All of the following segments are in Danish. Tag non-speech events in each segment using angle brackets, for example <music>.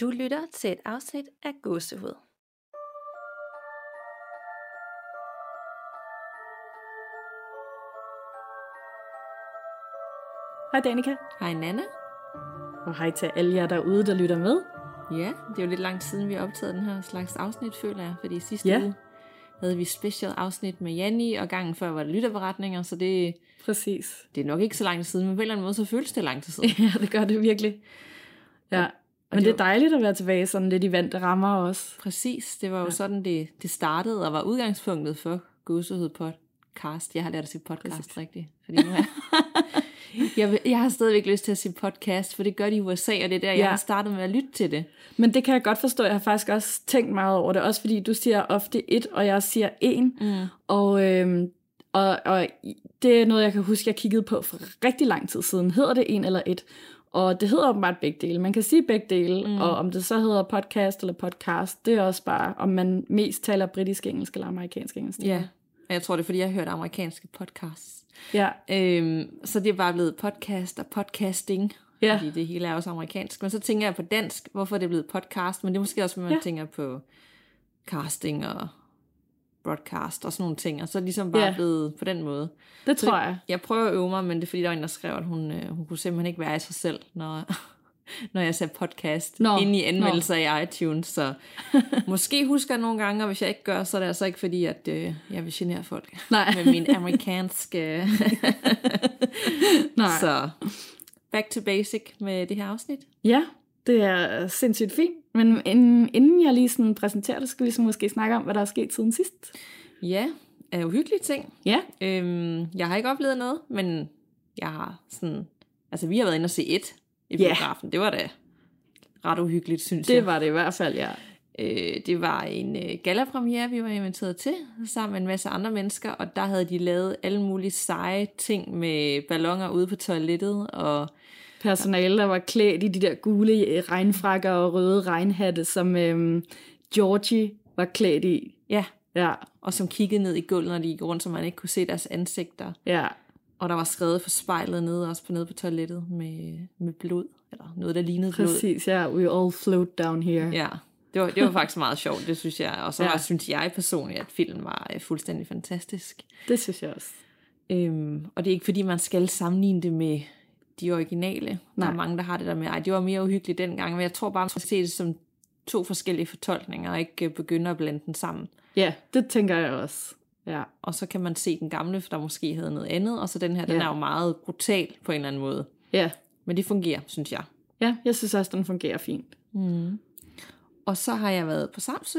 Du lytter til et afsnit af Gåsehud. Hej Danika, Hej Nana. og hej til alle jer derude, der lytter med. Ja, det er jo lidt lang tid siden, vi har optaget den her slags afsnit, føler jeg. Fordi sidste Ja. uge havde vi special afsnit med Janni, og gangen før var det lytterberetninger, så det, Præcis. det er nok ikke så lang tid siden, men på en eller anden måde, så føles det lang tid siden. <laughs> Ja, det gør det virkelig. Ja, men det det er dejligt at være tilbage sådan lidt i vante rammer også. Præcis, det var jo ja. sådan, det, det startede, og var udgangspunktet for Gåsehud podcast. Jeg har lært at sige podcast Præcis. rigtigt, fordi nu er jeg, <laughs> jeg har stadigvæk lyst til at sige podcast, for det gør de i USA, og det er der, jeg Ja. har startet med at lytte til det. Men det kan jeg godt forstå. Jeg har faktisk også tænkt meget over det. Også fordi du siger ofte et, og jeg siger en. Mm. Og, øhm, og, og det er noget, jeg kan huske, jeg kiggede på for rigtig lang tid siden. Hedder det en eller et? Og det hedder åbenbart begge dele. Man kan sige begge dele, mm. og om det så hedder podcast eller podcast, det er også bare, om man mest taler britisk engelsk eller amerikansk engelsk. Ja, og jeg tror, det er, fordi jeg har hørt amerikanske podcasts. ja. Øhm, så det er bare blevet podcast og podcasting, Ja. fordi det hele er også amerikansk. Men så tænker jeg på dansk, hvorfor er det blevet podcast, men det er måske også, når man. Ja. tænker på casting og broadcast og sådan nogle ting, og så er ligesom bare Ja. blevet på den måde. Det Så tror jeg. Jeg prøver at øve mig, men det er fordi, der var en, der skrev, at hun, øh, hun kunne simpelthen ikke være i sig selv, når, <laughs> når jeg sagde podcast Nå, inde i anmeldelser i iTunes. Så <laughs> måske husker jeg nogle gange, og hvis jeg ikke gør, så er det altså ikke fordi, at øh, jeg vil genere folk Nej. med min amerikanske... <laughs> Nej. så back to basic med det her afsnit. Ja, det er sindssygt fint. Men inden, inden jeg lige sådan præsenterer det, skal vi så måske snakke om, hvad der er sket siden sidst. Ja, er jo hyggelige ting. Ja, Øhm, jeg har ikke oplevet noget, men jeg har sådan... Altså, vi har været inde og se et i Ja. biografen. Det var da ret uhyggeligt, synes jeg. det var det i hvert fald, ja. Øh, det var en øh, gallapremiere, vi var inviteret til, sammen med en masse andre mennesker, og der havde de lavet alle mulige seje ting med ballonger ude på toilettet, og Personale, der var klædt i de der gule øh, regnfrakker og røde regnhatte, som øhm, Georgie var klædt i. ja, Ja, og som kiggede ned i gulvet, når de gik rundt, så man ikke kunne se deres ansigter. ja. Og der var skrevet for spejlet nede, også på nede på toilettet, med, med blod, eller noget, der lignede blod. Præcis, ja. We all float down here. Ja, det var, det var faktisk meget sjovt, det synes jeg. Og så Ja. ja. synes jeg personligt, at filmen var øh, fuldstændig fantastisk. Det synes jeg også. Øhm, og det er ikke fordi, man skal sammenligne det med de originale. Der Nej. er mange, der har det der med, ej, det var mere uhyggeligt dengang, men jeg tror bare, man skal se det som to forskellige fortolkninger, og ikke øh, begynde at blande den sammen. Ja, det tænker jeg også. Ja, Og så kan man se den gamle, der måske havde noget andet, og så den her, den Ja. er jo meget brutal på en eller anden måde. ja. Men det fungerer, synes jeg. Ja, jeg synes også, den fungerer fint. Og så har jeg været på Samsø,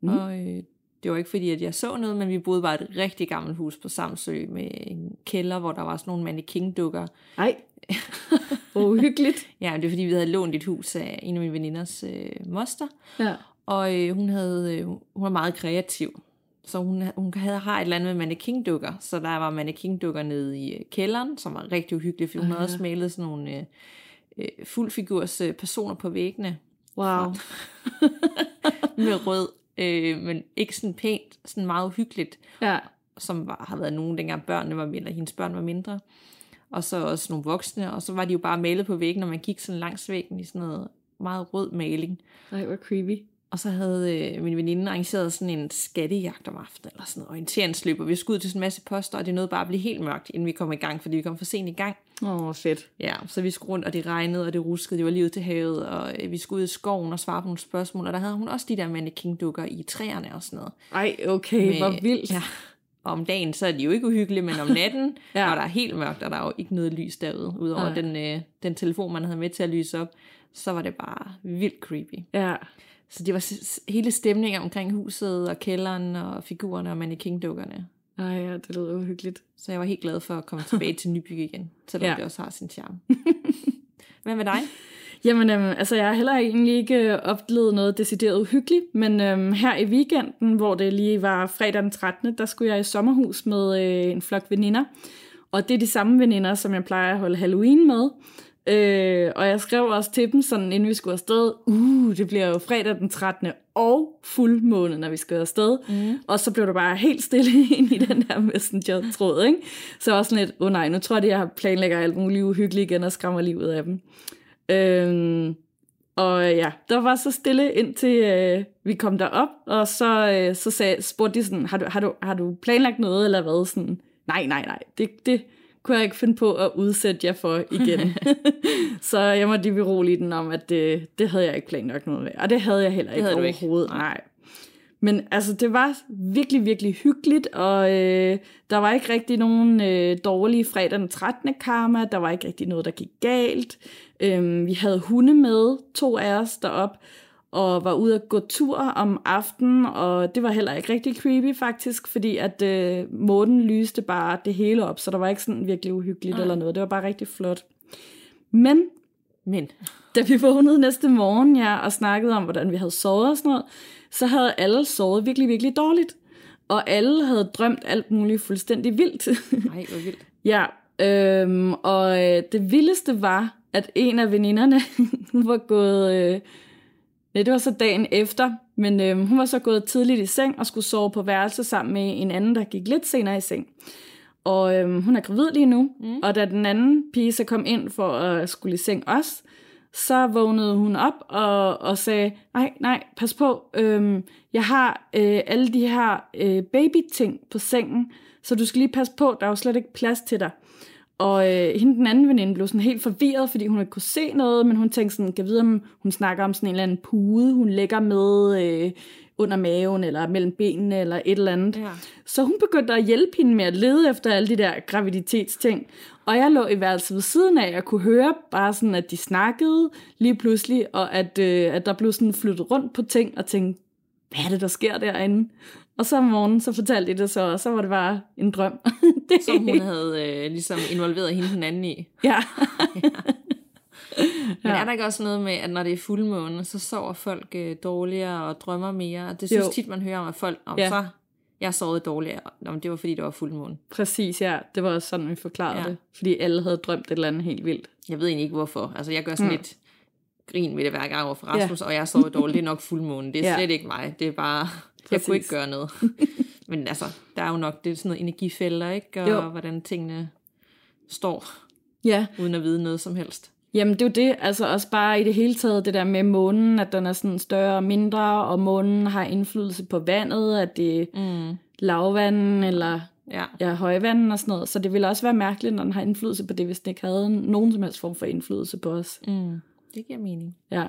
mm. og øh, det var ikke fordi, at jeg så noget, men vi boede bare et rigtig gammelt hus på Samsø med en kælder, hvor der var sådan nogle mannequin-dukker. Ej, hvor <laughs> uhyggeligt. Ja, det er fordi, vi havde lånt et hus af en af mine veninders øh, moster, Ja. og øh, hun, havde, øh, hun var meget kreativ. Så hun, hun havde, har et eller andet med mannequin-dukker, så der var mannequin-dukker nede i øh, kælderen, som var rigtig uhyggeligt, for hun havde også malet sådan nogle øh, øh, fuldfigurs øh, personer på væggene, Wow. <laughs> med rød, øh, men ikke sådan pænt, sådan meget uhyggeligt, Ja, som var, har været nogen, dengang børnene var mindre, hendes børn var mindre. Og så også nogle voksne, og så var de jo bare malet på væggen, når man gik sådan langs væggen i sådan noget meget rød maling. Ej, hvor creepy. Og så havde øh, min veninde arrangeret sådan en skattejagt om aftenen, eller sådan noget orienteringsløb, og vi skulle ud til sådan en masse poster, og det nåede bare at blive helt mørkt, inden vi kom i gang, fordi vi kom for sent i gang. Åh, oh, fedt. Ja, så vi skulle rundt, og det regnede, og det ruskede, det var lige ud til havet, og øh, vi skulle ud i skoven og svare på nogle spørgsmål, og der havde hun også de der mannequin-dukker i træerne og sådan noget. Ej, okay, Med- hvor vildt. Ja. Og om dagen, så er de jo ikke uhyggelige, men om <laughs> natten, Ja. når der er helt mørkt, og der er jo ikke noget lys derude, udover den, øh, den telefon, man havde med til at lyse op, så var det bare vildt creepy. Ja, Så det var hele stemningen omkring huset og kælderen og figurerne og mannequin-dukkerne. Ej, ja, det lyder uhyggeligt. Så jeg var helt glad for at komme tilbage til Nybyg igen, selvom ja. det også har sin charme. <laughs> Hvad med dig? Jamen, øhm, altså jeg har heller egentlig ikke øh, oplevet noget decideret uhyggeligt, men øhm, her i weekenden, hvor det lige var fredag den 13., der skulle jeg i sommerhus med øh, en flok veninder. Og det er de samme veninder, som jeg plejer at holde Halloween med. Øh, og jeg skrev også til dem, sådan inden vi skulle afsted, uh, det bliver jo fredag den 13. og fuldmåne, når vi skal afsted. Mm. Og så blev der bare helt stille <laughs> ind i den der messenger-tråd, ikke? Så også sådan lidt, åh oh nej, nu tror jeg, at jeg planlægger alt muligt uhyggeligt igen og skræmmer livet af dem. Øhm, Og ja, der var så stille indtil øh, vi kom derop, og så, øh, så sagde, spurgte de sådan, har du, har, du, har du planlagt noget, eller hvad? Sådan, nej, nej, nej, det, det kunne jeg ikke finde på at udsætte jer for igen. <laughs> så jeg måtte lige berolige den om, at det, det havde jeg ikke planlagt noget med. Og det havde jeg heller ikke overhovedet. Ikke. Nej. Men altså, det var virkelig, virkelig hyggeligt, og øh, der var ikke rigtig nogen øh, dårlige fredag den 13. karma, der var ikke rigtig noget, der gik galt. Øh, vi havde hunde med, to af os derop, og var ude at gå tur om aftenen, og det var heller ikke rigtig creepy faktisk, fordi at øh, månen lyste bare det hele op, så der var ikke sådan virkelig uhyggeligt Ej. eller noget. Det var bare rigtig flot. Men, Men, da vi vågnede næste morgen, ja, og snakkede om, hvordan vi havde sovet og sådan noget, så havde alle sovet virkelig, virkelig dårligt. Og alle havde drømt alt muligt fuldstændig vildt. Nej, hvor vildt. <laughs> ja, øhm, og øh, det vildeste var, at en af veninderne, <laughs> hun var gået... Øh, nej, det var så dagen efter, men øh, hun var så gået tidligt i seng og skulle sove på værelse sammen med en anden, der gik lidt senere i seng. Og øh, hun er gravid lige nu, mm. og da den anden pige så kom ind for at skulle i seng også, så vågnede hun op og, og sagde, nej, nej, pas på, øhm, jeg har øh, alle de her øh, baby-ting på sengen, så du skal lige passe på, der er jo slet ikke plads til dig. Og øh, hende den anden veninde blev sådan helt forvirret, fordi hun ikke kunne se noget, men hun tænkte sådan, kan vide, om hun snakker om sådan en eller anden pude, hun lægger med øh, under maven, eller mellem benene, eller et eller andet. Ja. Så hun begyndte at hjælpe hende med at lede efter alle de der graviditetsting. Og jeg lå i værelset ved siden af, og kunne høre bare sådan, at de snakkede lige pludselig, og at, øh, at der blev sådan flyttet rundt på ting, og tænkte, hvad er det, der sker derinde? Og så om morgenen, så fortalte de det så, og så var det bare en drøm. <laughs> det... Som hun havde øh, ligesom involveret hende den anden i. Ja. <laughs> ja. Men er der ikke også noget med, at når det er fuldmåne, så sover folk øh, dårligere og drømmer mere? Og det synes jo. tit, man hører om, at folk, om ja. så jeg sovede dårligere. Nå, det var fordi, det var fuldmåne. Præcis, ja. Det var også sådan, vi forklarede ja. det. Fordi alle havde drømt et eller andet helt vildt. Jeg ved egentlig ikke, hvorfor. Altså, jeg gør sådan mm. lidt grin med det hver gang over for Rasmus, ja. og jeg sover dårligt. Det er nok fuldmåne. Det er ja. slet ikke mig. Det er bare, Præcis. jeg kunne ikke gøre noget. <laughs> Men altså, der er jo nok det er sådan noget energifælder, ikke? Og jo. hvordan tingene står. Ja. Uden at vide noget som helst. Jamen det er jo det, altså også bare i det hele taget, det der med månen, at den er sådan større og mindre, og månen har indflydelse på vandet, at det er mm. lavvand eller ja. Ja, højvand og sådan noget. Så det ville også være mærkeligt, når den har indflydelse på det, hvis den ikke havde nogen som helst form for indflydelse på os. Mm. Det giver mening. Ja.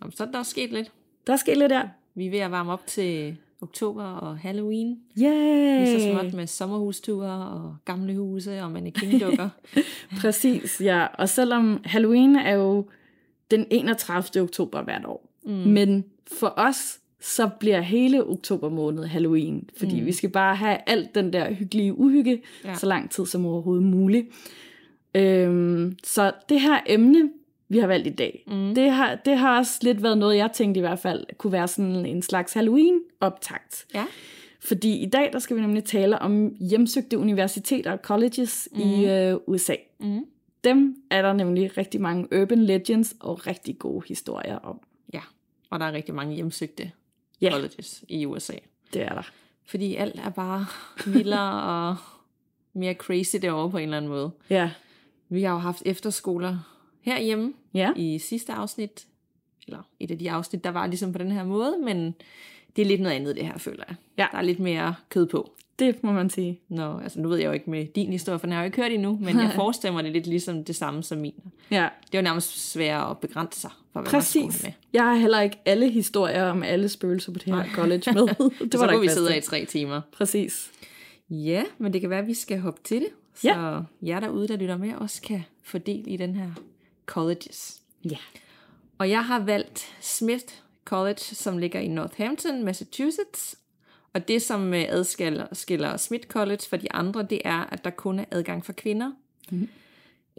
Jamen, så er der også sket lidt. Der er sket lidt, ja. Vi er ved at varme op til oktober og Halloween. Yay! Lige så småt med sommerhusture og gamle huse og mannequin-dukker. <laughs> Præcis, ja. Og selvom Halloween er jo den 31. oktober hvert år. Mm. Men for os, så bliver hele oktober måned Halloween. Fordi mm. vi skal bare have alt den der hyggelige uhygge, ja. så lang tid som overhovedet muligt. Øhm, så det her emne, vi har valgt i dag. Mm. Det, har, det har også lidt været noget, jeg tænkte i hvert fald, kunne være sådan en slags Halloween-optakt. Ja. Fordi i dag, der skal vi nemlig tale om hjemsøgte universiteter og colleges mm. i øh, USA. Mm. Dem er der nemlig rigtig mange urban legends og rigtig gode historier om. Ja, og der er rigtig mange hjemsøgte yeah. colleges i USA. Det er der. Fordi alt er bare vildere og mere crazy derovre på en eller anden måde. Ja. Vi har jo haft efterskoler herhjemme ja. i sidste afsnit, eller et af de afsnit, der var ligesom på den her måde, men det er lidt noget andet det her, føler jeg. Ja. Der er lidt mere kød på. Det må man sige. Nå, altså nu ved jeg jo ikke med din historie, for den har jeg jo ikke hørt endnu, men jeg <laughs> forestiller mig det lidt ligesom det samme som min. Ja. Det er jo nærmest svært at begrænse sig, for hvad Præcis. med. Jeg har heller ikke alle historier om alle spøgelser på det her Nej. college med. <laughs> det var så kunne vi sidde i tre timer. Præcis. Ja, men det kan være, at vi skal hoppe til det, så ja. jer derude, der lytter med, også kan få del i den her colleges. Ja. Og jeg har valgt Smith College, som ligger i Northampton, Massachusetts. Og det, som øh, adskiller skiller Smith College fra de andre, det er, at der kun er adgang for kvinder. Mm.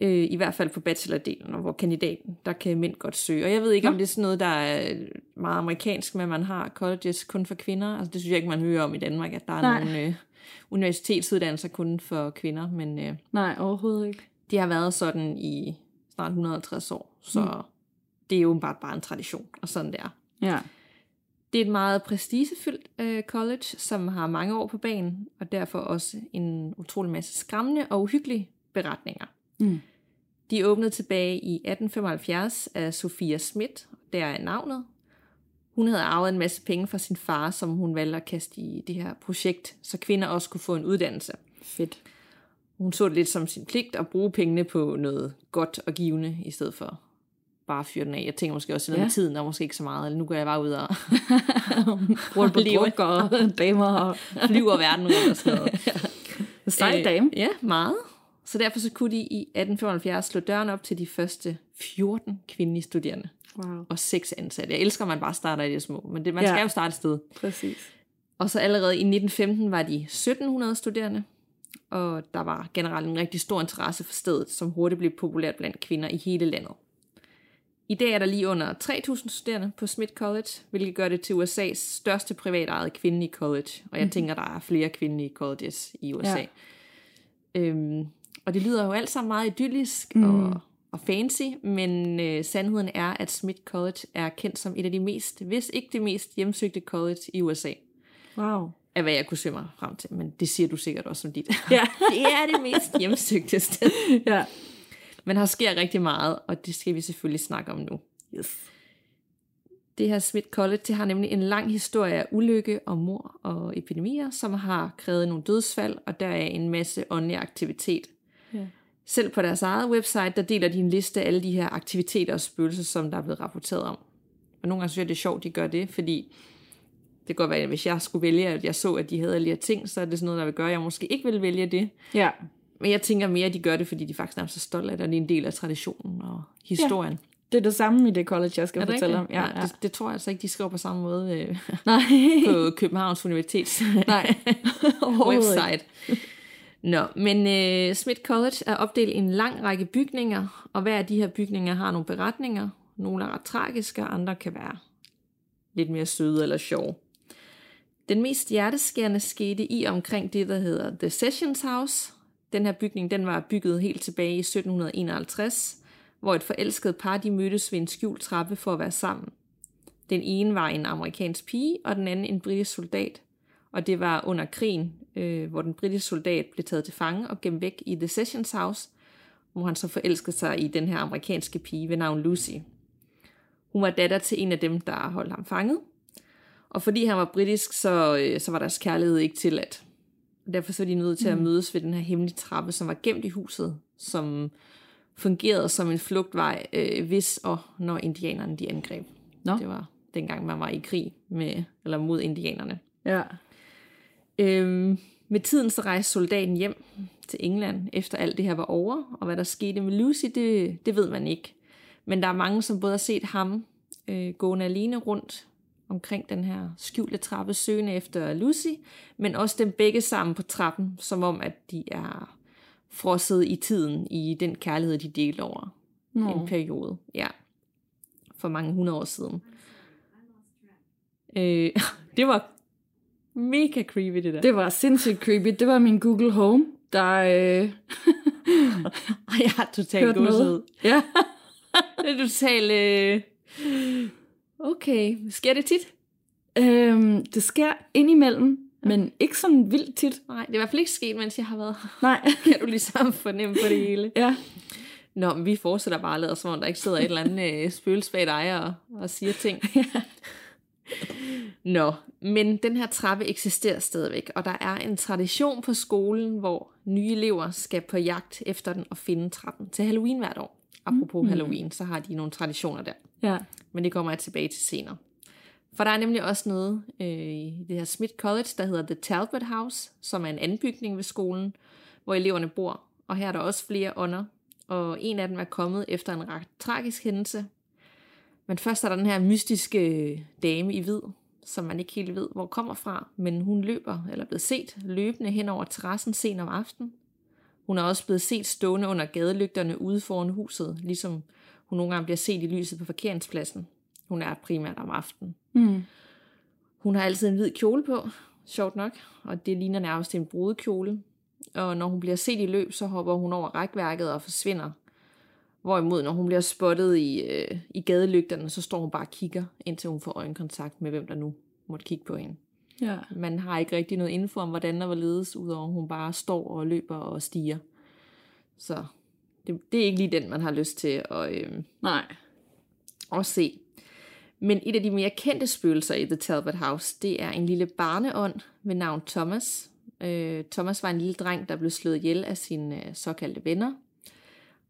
Øh, I hvert fald på bachelordelen, og hvor kandidaten, der kan mænd godt søge. Og jeg ved ikke, ja. om det er sådan noget, der er meget amerikansk, men man har colleges kun for kvinder. Altså, det synes jeg ikke, man hører om i Danmark, at der er Nej. nogle øh, universitetsuddannelser kun for kvinder. Men, øh, Nej, overhovedet ikke. Det har været sådan i snart 150 år, så mm. det er jo bare, bare en tradition, og sådan det er. Ja. Det er et meget prestigefyldt uh, college, som har mange år på banen, og derfor også en utrolig masse skræmmende og uhyggelige beretninger. Mm. De åbnede tilbage i 1875 af Sofia Schmidt, der er navnet. Hun havde arvet en masse penge fra sin far, som hun valgte at kaste i det her projekt, så kvinder også kunne få en uddannelse. Fedt. Hun så det lidt som sin pligt at bruge pengene på noget godt og givende, i stedet for bare at fyre den af. Jeg tænker måske også noget ja. med tiden, og måske ikke så meget. Eller nu går jeg bare ud og <laughs> rundt på druk og <laughs> damer og flyver verden rundt og sådan noget. <laughs> Sej dame. Øh, ja, meget. Så derfor så kunne de i 1875 slå døren op til de første 14 kvindelige studerende. Wow. Og seks ansatte. Jeg elsker, at man bare starter i det små, men det, man ja. skal jo starte et sted. Præcis. Og så allerede i 1915 var de 1700 studerende, og der var generelt en rigtig stor interesse for stedet, som hurtigt blev populært blandt kvinder i hele landet. I dag er der lige under 3.000 studerende på Smith College, hvilket gør det til USA's største privatejede kvindelige college. Og jeg mm. tænker, der er flere kvindelige colleges i USA. Ja. Øhm, og det lyder jo alt sammen meget idyllisk mm. og, og fancy, men øh, sandheden er, at Smith College er kendt som et af de mest, hvis ikke det mest hjemsøgte college i USA. Wow. Af hvad jeg kunne se mig frem til, men det siger du sikkert også som dit. <laughs> Ja. <laughs> det er det mest hjemsøgte sted. <laughs> ja. Men her sker rigtig meget, og det skal vi selvfølgelig snakke om nu. Yes. Det her Smith College det har nemlig en lang historie af ulykke og mor og epidemier, som har krævet nogle dødsfald, og der er en masse åndelig aktivitet. Ja. Selv på deres eget website, der deler de en liste af alle de her aktiviteter og spøgelser, som der er blevet rapporteret om. Og nogle gange synes jeg, det er sjovt, de gør det, fordi det kan godt være, at hvis jeg skulle vælge, at jeg så, at de havde alle de her ting, så er det sådan noget, der vil gøre, at jeg måske ikke vil vælge det. Ja. Men jeg tænker mere, at de gør det, fordi de faktisk er så stolte af det, og det er en del af traditionen og historien. Ja. Det er det samme i det college, jeg skal er fortælle om. Ja, ja. Det, det tror jeg altså ikke, de skriver på samme måde øh, <laughs> Nej. på Københavns Universitets <laughs> Nej. <laughs> website. Nå, men øh, Smith College er opdelt i en lang række bygninger, og hver af de her bygninger har nogle beretninger. Nogle er ret tragiske, og andre kan være lidt mere søde eller sjove. Den mest hjerteskærende skete i omkring det, der hedder The Sessions House. Den her bygning den var bygget helt tilbage i 1751, hvor et forelsket par de mødtes ved en skjult trappe for at være sammen. Den ene var en amerikansk pige, og den anden en britisk soldat. Og det var under krigen, øh, hvor den britiske soldat blev taget til fange og gemt væk i The Sessions House, hvor han så forelskede sig i den her amerikanske pige ved navn Lucy. Hun var datter til en af dem, der holdt ham fanget. Og fordi han var britisk, så, øh, så var deres kærlighed ikke tilladt. Derfor så er de nødt til at mm. mødes ved den her hemmelige trappe, som var gemt i huset, som fungerede som en flugtvej, øh, hvis og når indianerne de angreb. Nå. Det var dengang, man var i krig med eller mod indianerne. Ja. Øhm, med tiden så rejste soldaten hjem til England, efter alt det her var over, og hvad der skete med Lucy, det, det ved man ikke. Men der er mange, som både har set ham øh, gående alene rundt omkring den her skjulte trappe, søgende efter Lucy, men også dem begge sammen på trappen, som om at de er frosset i tiden i den kærlighed, de delte over Nå. en periode. Ja, for mange hundrede år siden. Øh, <laughs> det var mega creepy, det der. Det var sindssygt creepy. Det var min Google Home, der... Øh... <laughs> jeg har totalt gåshed. Ja. <laughs> det er totalt... Øh... Okay, sker det tit? Øhm, det sker indimellem, ja. men ikke sådan vildt tit. Nej, det er i hvert fald ikke sket, mens jeg har været Nej. <laughs> kan du ligesom fornemme på det hele. Ja. Nå, men vi fortsætter bare at lade, som om der ikke sidder et eller andet øh, spøgelse bag dig og, og siger ting. <laughs> ja. Nå, men den her trappe eksisterer stadigvæk, og der er en tradition på skolen, hvor nye elever skal på jagt efter den og finde trappen til Halloween hvert år. Apropos mm. Halloween, så har de nogle traditioner der. Ja. Men det kommer jeg tilbage til senere. For der er nemlig også noget øh, i det her Smith College, der hedder The Talbot House, som er en anden bygning ved skolen, hvor eleverne bor. Og her er der også flere ånder, og en af dem er kommet efter en ret tragisk hændelse. Men først er der den her mystiske dame i hvid, som man ikke helt ved, hvor kommer fra, men hun løber, eller er blevet set løbende hen over terrassen sent om aftenen. Hun er også blevet set stående under gadelygterne ude foran huset, ligesom hun nogle gange bliver set i lyset på parkeringspladsen. Hun er primært om aftenen. Mm. Hun har altid en hvid kjole på, sjovt nok, og det ligner nærmest en brudekjole. Og når hun bliver set i løb, så hopper hun over rækværket og forsvinder. Hvorimod, når hun bliver spottet i, øh, i gadelygterne, så står hun bare og kigger, indtil hun får øjenkontakt med, hvem der nu måtte kigge på hende. Ja. Man har ikke rigtig noget info om, hvordan der var ledes, udover hun bare står og løber og stiger. Så det, det er ikke lige den, man har lyst til at, øh, Nej. at se. Men et af de mere kendte spøgelser i The Talbot House, det er en lille barneånd ved navn Thomas. Øh, Thomas var en lille dreng, der blev slået ihjel af sine øh, såkaldte venner.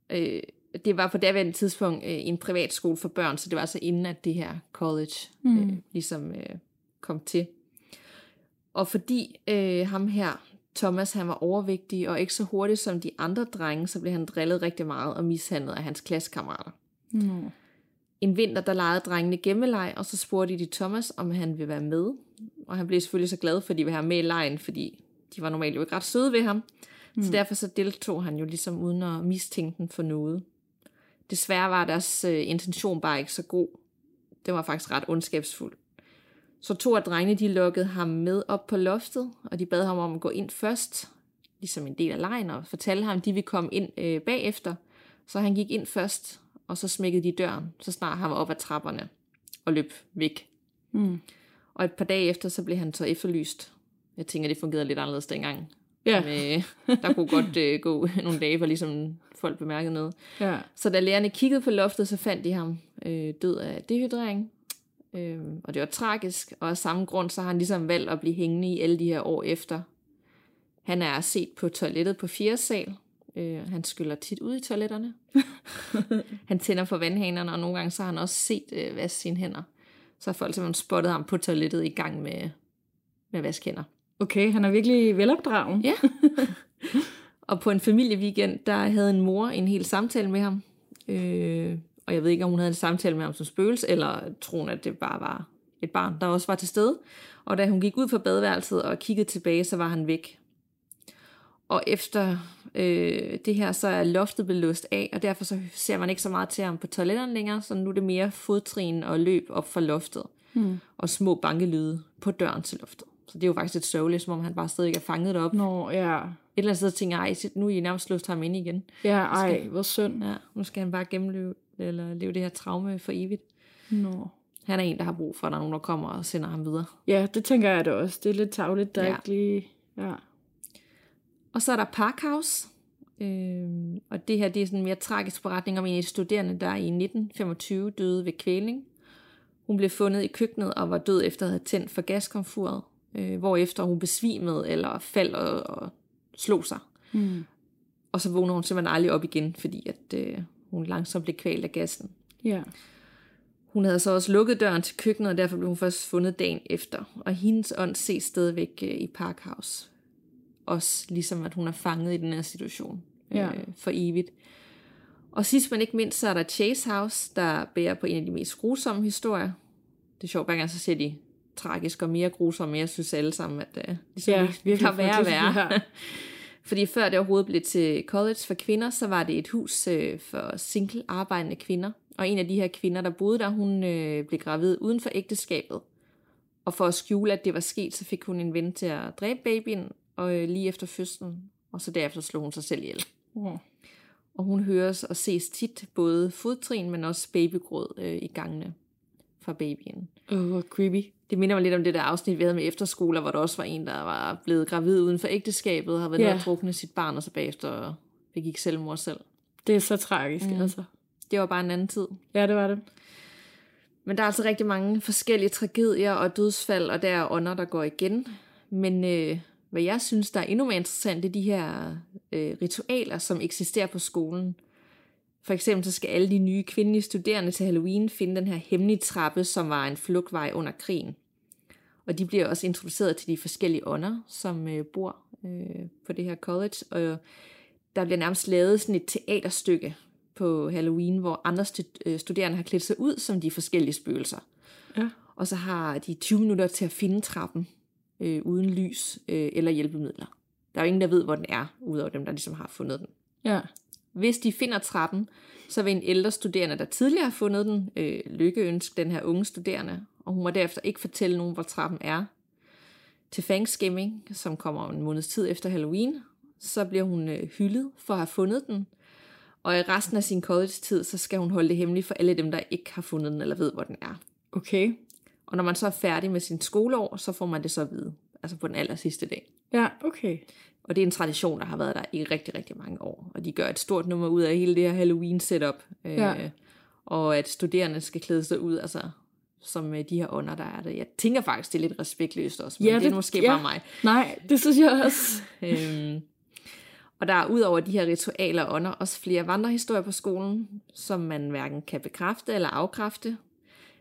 Øh, det var på daværende tidspunkt øh, en privatskole for børn, så det var altså inden, at det her college mm. øh, ligesom øh, kom til. Og fordi øh, ham her, Thomas, han var overvægtig og ikke så hurtig som de andre drenge, så blev han drillet rigtig meget og mishandlet af hans klassekammerater. Nå. En vinter, der legede drengene gemmeleg, og så spurgte de Thomas, om han ville være med. Og han blev selvfølgelig så glad, fordi de ville have med i lejen, fordi de var normalt jo ikke ret søde ved ham. Mm. Så derfor så deltog han jo ligesom uden at mistænke den for noget. Desværre var deres øh, intention bare ikke så god. Det var faktisk ret ondskabsfuld. Så to af drengene, de lukkede ham med op på loftet, og de bad ham om at gå ind først, ligesom en del af lejen, og fortalte ham, at de ville komme ind øh, bagefter. Så han gik ind først, og så smækkede de døren, så snart han var op ad trapperne og løb væk. Mm. Og et par dage efter, så blev han så efterlyst. Jeg tænker, det fungerede lidt anderledes dengang. Ja. Men, øh, der kunne godt øh, gå <laughs> nogle dage, hvor ligesom folk bemærkede noget. Ja. Så da lærerne kiggede på loftet, så fandt de ham øh, død af dehydrering. Øh, og det var tragisk, og af samme grund, så har han ligesom valgt at blive hængende i alle de her år efter. Han er set på toilettet på fjerde sal. Øh, han skyller tit ud i toiletterne. <laughs> han tænder for vandhanerne, og nogle gange så har han også set øh, vaske sine hænder. Så har folk simpelthen spottet ham på toilettet i gang med, med at vaske hænder. Okay, han er virkelig velopdragen. Ja. <laughs> og på en familieweekend, der havde en mor en hel samtale med ham. Øh, og jeg ved ikke, om hun havde en samtale med ham som spøgelse, eller troen, at det bare var et barn, der også var til stede. Og da hun gik ud fra badeværelset og kiggede tilbage, så var han væk. Og efter øh, det her, så er loftet blevet låst af, og derfor så ser man ikke så meget til ham på toiletterne længere, så nu er det mere fodtrin og løb op fra loftet, Hmm. og små bankelyde på døren til loftet. Så det er jo faktisk lidt sørgeligt, som om han bare stadig er fanget. Et Nå, ja. eller andet sted tænker jeg, ej, nu er I nærmest låst ham ind igen. Ja, ej, hvor synd. Ja, nu skal han bare gennemleve eller leve det her traume for evigt. Nå. Han er en, der har brug for, at der er nogen, der kommer og sender ham videre. Ja, det tænker jeg da også. Det er lidt tavligt, der Ja. ikke lige... Ja. Og så er der Parkhouse. Øhm, og det her det er sådan en mere tragisk beretning om en af de studerende, der i 1925 døde ved kvælning. Hun blev fundet i køkkenet og var død efter at have tændt for gaskomfuret, øh, hvorefter hun besvimede eller faldt og, og slog sig. Mm. Og så vågner hun simpelthen aldrig op igen, fordi at, øh, hun langsomt blev kvalt af gassen. Ja. Hun havde så også lukket døren til køkkenet, og derfor blev hun først fundet dagen efter. Og hendes ånd ses stadigvæk øh, i Parkhouse. Også ligesom, at hun er fanget i den her situation Ja. øh, for evigt. Og sidst men ikke mindst, så er der Chase House, der bærer på en af de mest grusomme historier. Det er sjovt, hver gang så ser de tragisk og mere grusomme, jeg synes alle sammen, at uh, ligesom Ja, vi virkelig kan være ja. <laughs> Fordi før det overhovedet blev til college for kvinder, så var det et hus øh, for single arbejdende kvinder. Og en af de her kvinder, der boede der, hun øh, blev gravid uden for ægteskabet. Og for at skjule, at det var sket, så fik hun en ven til at dræbe babyen, og øh, lige efter fødslen. Og så derefter slog hun sig selv ihjel. Oh. Og hun høres og ses tit både fodtrin, men også babygråd øh, i gangene fra babyen. Oh, hvor creepy. Det minder mig lidt om det der afsnit, vi havde med efterskoler, hvor der også var en, der var blevet gravid uden for ægteskabet, havde været Ja. at drukne sit barn, og så bagefter begik selvmord selv. Det er så tragisk, mm. altså. Det var bare en anden tid. Ja, det var det. Men der er altså rigtig mange forskellige tragedier og dødsfald, og der er ånder, der går igen. Men øh, hvad jeg synes, der er endnu mere interessant, det er de her øh, ritualer, som eksisterer på skolen. For eksempel så skal alle de nye kvindelige studerende til Halloween finde den her hemmelige trappe, som var en flugtvej under krigen. Og de bliver også introduceret til de forskellige ånder, som øh, bor øh, på det her college. Og der bliver nærmest lavet sådan et teaterstykke på Halloween, hvor andre stu- øh, studerende har klædt sig ud som de forskellige spøgelser. Ja. Og så har de 20 minutter til at finde trappen øh, uden lys øh, eller hjælpemidler. Der er jo ingen, der ved, hvor den er, udover dem, der ligesom har fundet den. Ja. Hvis de finder trappen, så vil en ældre studerende, der tidligere har fundet den, øh, lykkeønske den her unge studerende, og hun må derefter ikke fortælle nogen, hvor trappen er. Til Thanksgiving, som kommer en måneds tid efter Halloween, så bliver hun øh, hyldet for at have fundet den, og i resten af sin college-tid, så skal hun holde det hemmeligt for alle dem, der ikke har fundet den eller ved, hvor den er. Okay. Og når man så er færdig med sin skoleår, så får man det så at vide, altså på den aller sidste dag. Ja, okay. Og det er en tradition, der har været der i rigtig, rigtig mange år. Og de gør et stort nummer ud af hele det her Halloween-setup. Ja. Øh, og at studerende skal klæde sig ud, altså som øh, de her under, der er det. Jeg tænker faktisk, det er lidt respektløst også, men ja, det, det er måske ja. bare mig. Nej, det synes jeg også. <laughs> Øhm, og der er ud over de her ritualer og ånder også flere vandrehistorier på skolen, som man hverken kan bekræfte eller afkræfte.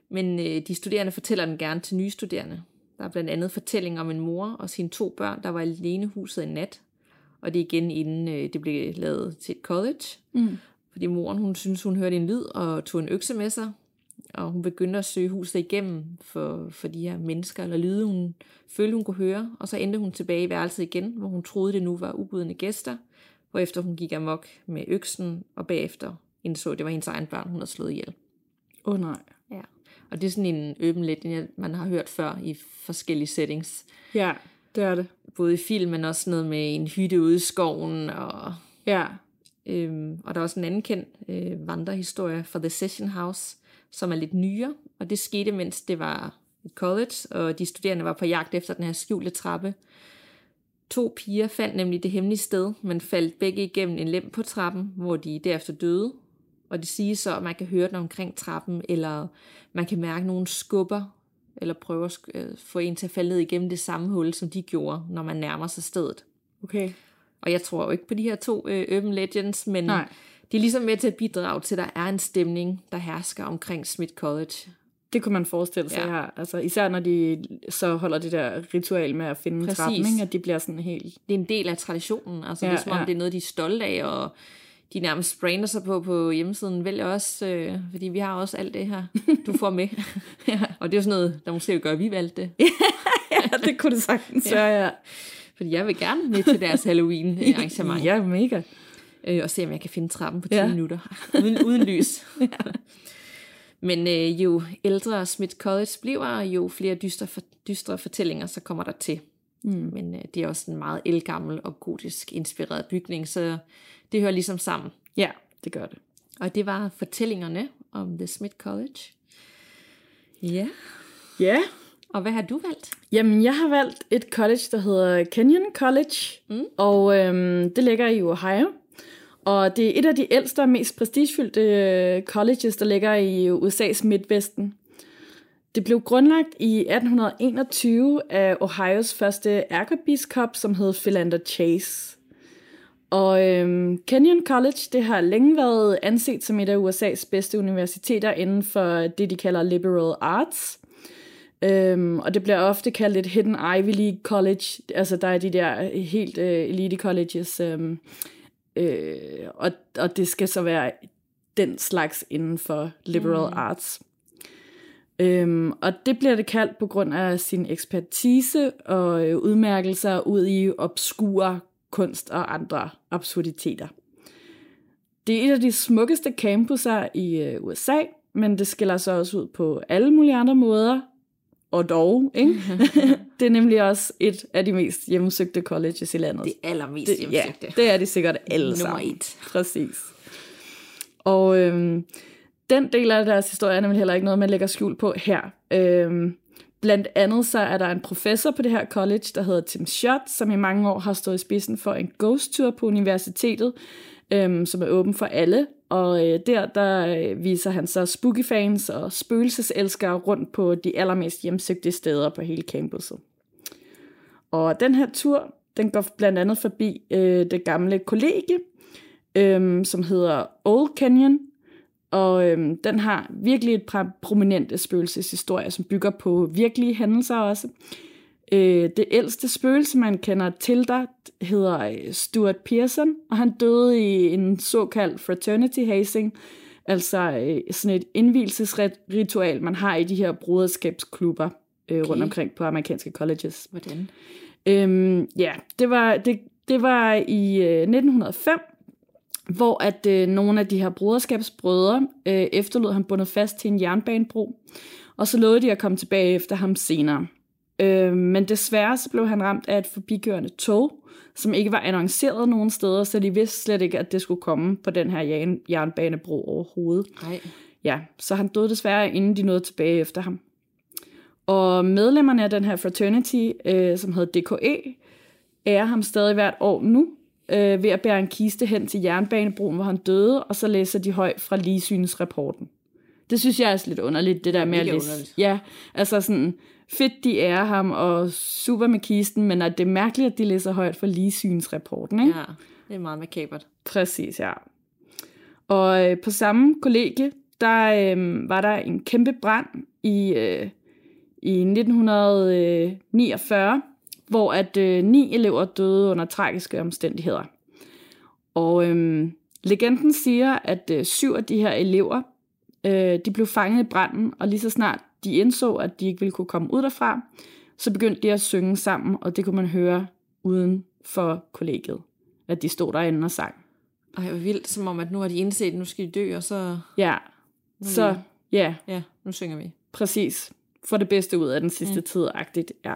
Men øh, de studerende fortæller den gerne til nye studerende. Der er blandt andet fortælling om en mor og sine to børn, der var alene huset en nat. Og det er igen inden øh, det blev lavet til et college. Mm. Fordi moren, hun synes, hun hørte en lyd og tog en økse med sig. Og hun begyndte at søge huset igennem for, for de her mennesker eller lyde, hun følte, hun kunne høre. Og så endte hun tilbage i værelset igen, hvor hun troede, det nu var ubudne gæster. Hvorefter hun gik amok med øksen, og bagefter indså, at det var hendes egen børn, hun havde slået ihjel. Åh oh, nej. Ja. Og det er sådan en øben lidt, man har hørt før i forskellige settings. Ja, det er det. Både i film, men også noget med en hytte ude i skoven. Og, Ja. øhm, og der er også en anden kendt øh, vandrehistorie fra The Session House, som er lidt nyere. Og det skete, mens det var et college, og de studerende var på jagt efter den her skjulte trappe. To piger fandt nemlig det hemmelige sted, men faldt begge igennem en lem på trappen, hvor de derefter døde. Og det siges så, at man kan høre den omkring trappen, eller man kan mærke nogle skubber, eller prøve at øh, få en til at falde ned igennem det samme hul, som de gjorde, når man nærmer sig stedet. Okay. Og jeg tror jo ikke på de her to øh, Urban Legends, men Nej. De er ligesom med til at bidrage til, at der er en stemning, der hersker omkring Smith College. Det kunne man forestille sig Ja. ja. her. Altså, især når de så holder det der ritual med at finde Præcis. trappen, ikke? at de bliver sådan helt... Det er en del af traditionen, altså ja, Ja, det er som om, ja. det er noget, de er stolte af, og de nærmest brander sig på på hjemmesiden, vælger også, øh, fordi vi har også alt det her, du får med. <laughs> ja. Og det er jo sådan noget, der måske gøre, at vi valgte det. ja, det kunne det sagtens ja. være, ja. Fordi jeg vil gerne med til deres Halloween-arrangement. Ja, mega. Øh, og se om jeg kan finde trappen på 10 ja. Minutter, <laughs> uden, uden lys. <laughs> ja. Men øh, jo ældre Smith College bliver, jo flere dystre, for, dystre fortællinger, så kommer der til. Mm. Men øh, det er også en meget elgammel og gotisk inspireret bygning, så det hører ligesom sammen. Ja, det gør det. Og det var fortællingerne om The Smith College. Ja. Ja, Og hvad har du valgt? Jamen, jeg har valgt et college, der hedder Kenyon College, mm. og øhm, det ligger i Ohio. Og det er et af de ældste og mest prestigefyldte øh, colleges, der ligger i USA's midtvesten. Det blev grundlagt i 1821 af Ohios første ærkebiskop, som hed Philander Chase. Og øhm, Kenyon College, det har længe været anset som et af USA's bedste universiteter inden for det, de kalder liberal arts. Øhm, og det bliver ofte kaldt et hidden Ivy League college. Altså der er de der helt øh, elite colleges. Øhm, øh, og, og det skal så være den slags inden for liberal mm. arts. Øhm, og det bliver det kaldt på grund af sin ekspertise og øh, udmærkelser ud i obskure kunst og andre absurditeter. Det er et af de smukkeste campuser i øh, USA, men det skiller sig også ud på alle mulige andre måder. Og dog, ikke? <laughs> det er nemlig også et af de mest hjemmesøgte colleges i landet. Det allermest det, hjemsøgte. Ja, det er de sikkert <laughs> alle Nummer sammen. et. Præcis. Og øhm, den del af deres historie er nemlig heller ikke noget, man lægger skjul på her. Øhm, blandt andet så er der en professor på det her college, der hedder Tim Schott, som i mange år har stået i spidsen for en ghost tour på universitetet, øhm, som er åben for alle. Og øh, der, der øh, viser han så spooky fans og spøgelseselskere rundt på de allermest hjemsøgte steder på hele campuset. Og den her tur, den går blandt andet forbi øh, det gamle kollegie, øh, som hedder Old Canyon, og øhm, den har virkelig et par prominente spøgelseshistorier, som bygger på virkelige hændelser også. Øh, det ældste spøgelse, man kender til der, hedder øh, Stuart Pearson, og han døde i en såkaldt fraternity hazing, altså øh, sådan et indvielsesritual, man har i de her broderskabsklubber øh, okay. rundt omkring på amerikanske colleges. Hvordan? Øhm, ja, det var, det, det var i øh, 1905, hvor at øh, nogle af de her broderskabsbrødre øh, efterlod ham bundet fast til en jernbanebro, og så lovede de at komme tilbage efter ham senere. Øh, men desværre så blev han ramt af et forbigørende tog, som ikke var annonceret nogen steder, så de vidste slet ikke, at det skulle komme på den her jern, jernbanebro overhovedet. Nej. Ja, så han døde desværre, inden de nåede tilbage efter ham. Og medlemmerne af den her fraternity, øh, som hed DKE, ærer ham stadig hvert år nu, øh, ved at bære en kiste hen til jernbanebroen, hvor han døde, og så læser de højt fra ligesynsrapporten. Det synes jeg er lidt underligt, det der med at læse. underligt. Ja, altså sådan, fedt de ærer ham, og super med kisten, men at det er mærkeligt, at de læser højt fra ligesynsrapporten, ikke? Ja, det er meget makabert. Præcis, ja. Og øh, på samme kollegie, der øh, var der en kæmpe brand i, øh, i 1949, hvor at øh, ni elever døde under tragiske omstændigheder. Og øh, legenden siger, at øh, syv af de her elever, øh, de blev fanget i branden, og lige så snart de indså, at de ikke ville kunne komme ud derfra, så begyndte de at synge sammen, og det kunne man høre uden for kollegiet, at de stod derinde og sang. Ej, hvor vildt, som om, at nu har de indset, at nu skal de dø, og så, Ja, så ja, ja, nu synger vi. præcis. Få det bedste ud af den sidste mm. tid-agtigt. Ja.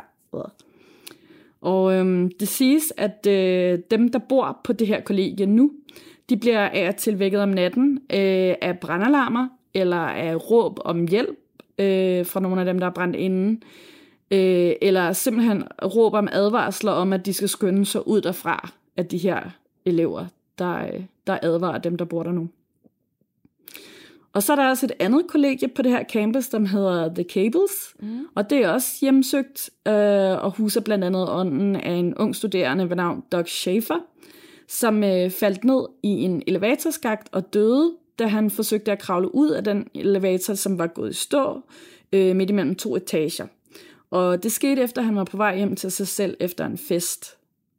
Og øhm, det siges, at øh, dem, der bor på det her kollegie nu, de bliver af og til vækket om natten øh, af brandalarmer, eller af råb om hjælp øh, fra nogle af dem, der er brændt inde, øh, eller simpelthen råb om advarsler om, at de skal skynde sig ud derfra af de her elever, der, øh, der advarer dem, der bor der nu. Og så er der også et andet kollegie på det her campus, som hedder The Cables, mm. og det er også hjemsøgt øh, og huser blandt andet ånden af en ung studerende ved navn Doug Schaefer, som øh, faldt ned i en elevatorskagt og døde, da han forsøgte at kravle ud af den elevator, som var gået i stå øh, midt imellem to etager. Og det skete efter, at han var på vej hjem til sig selv efter en fest.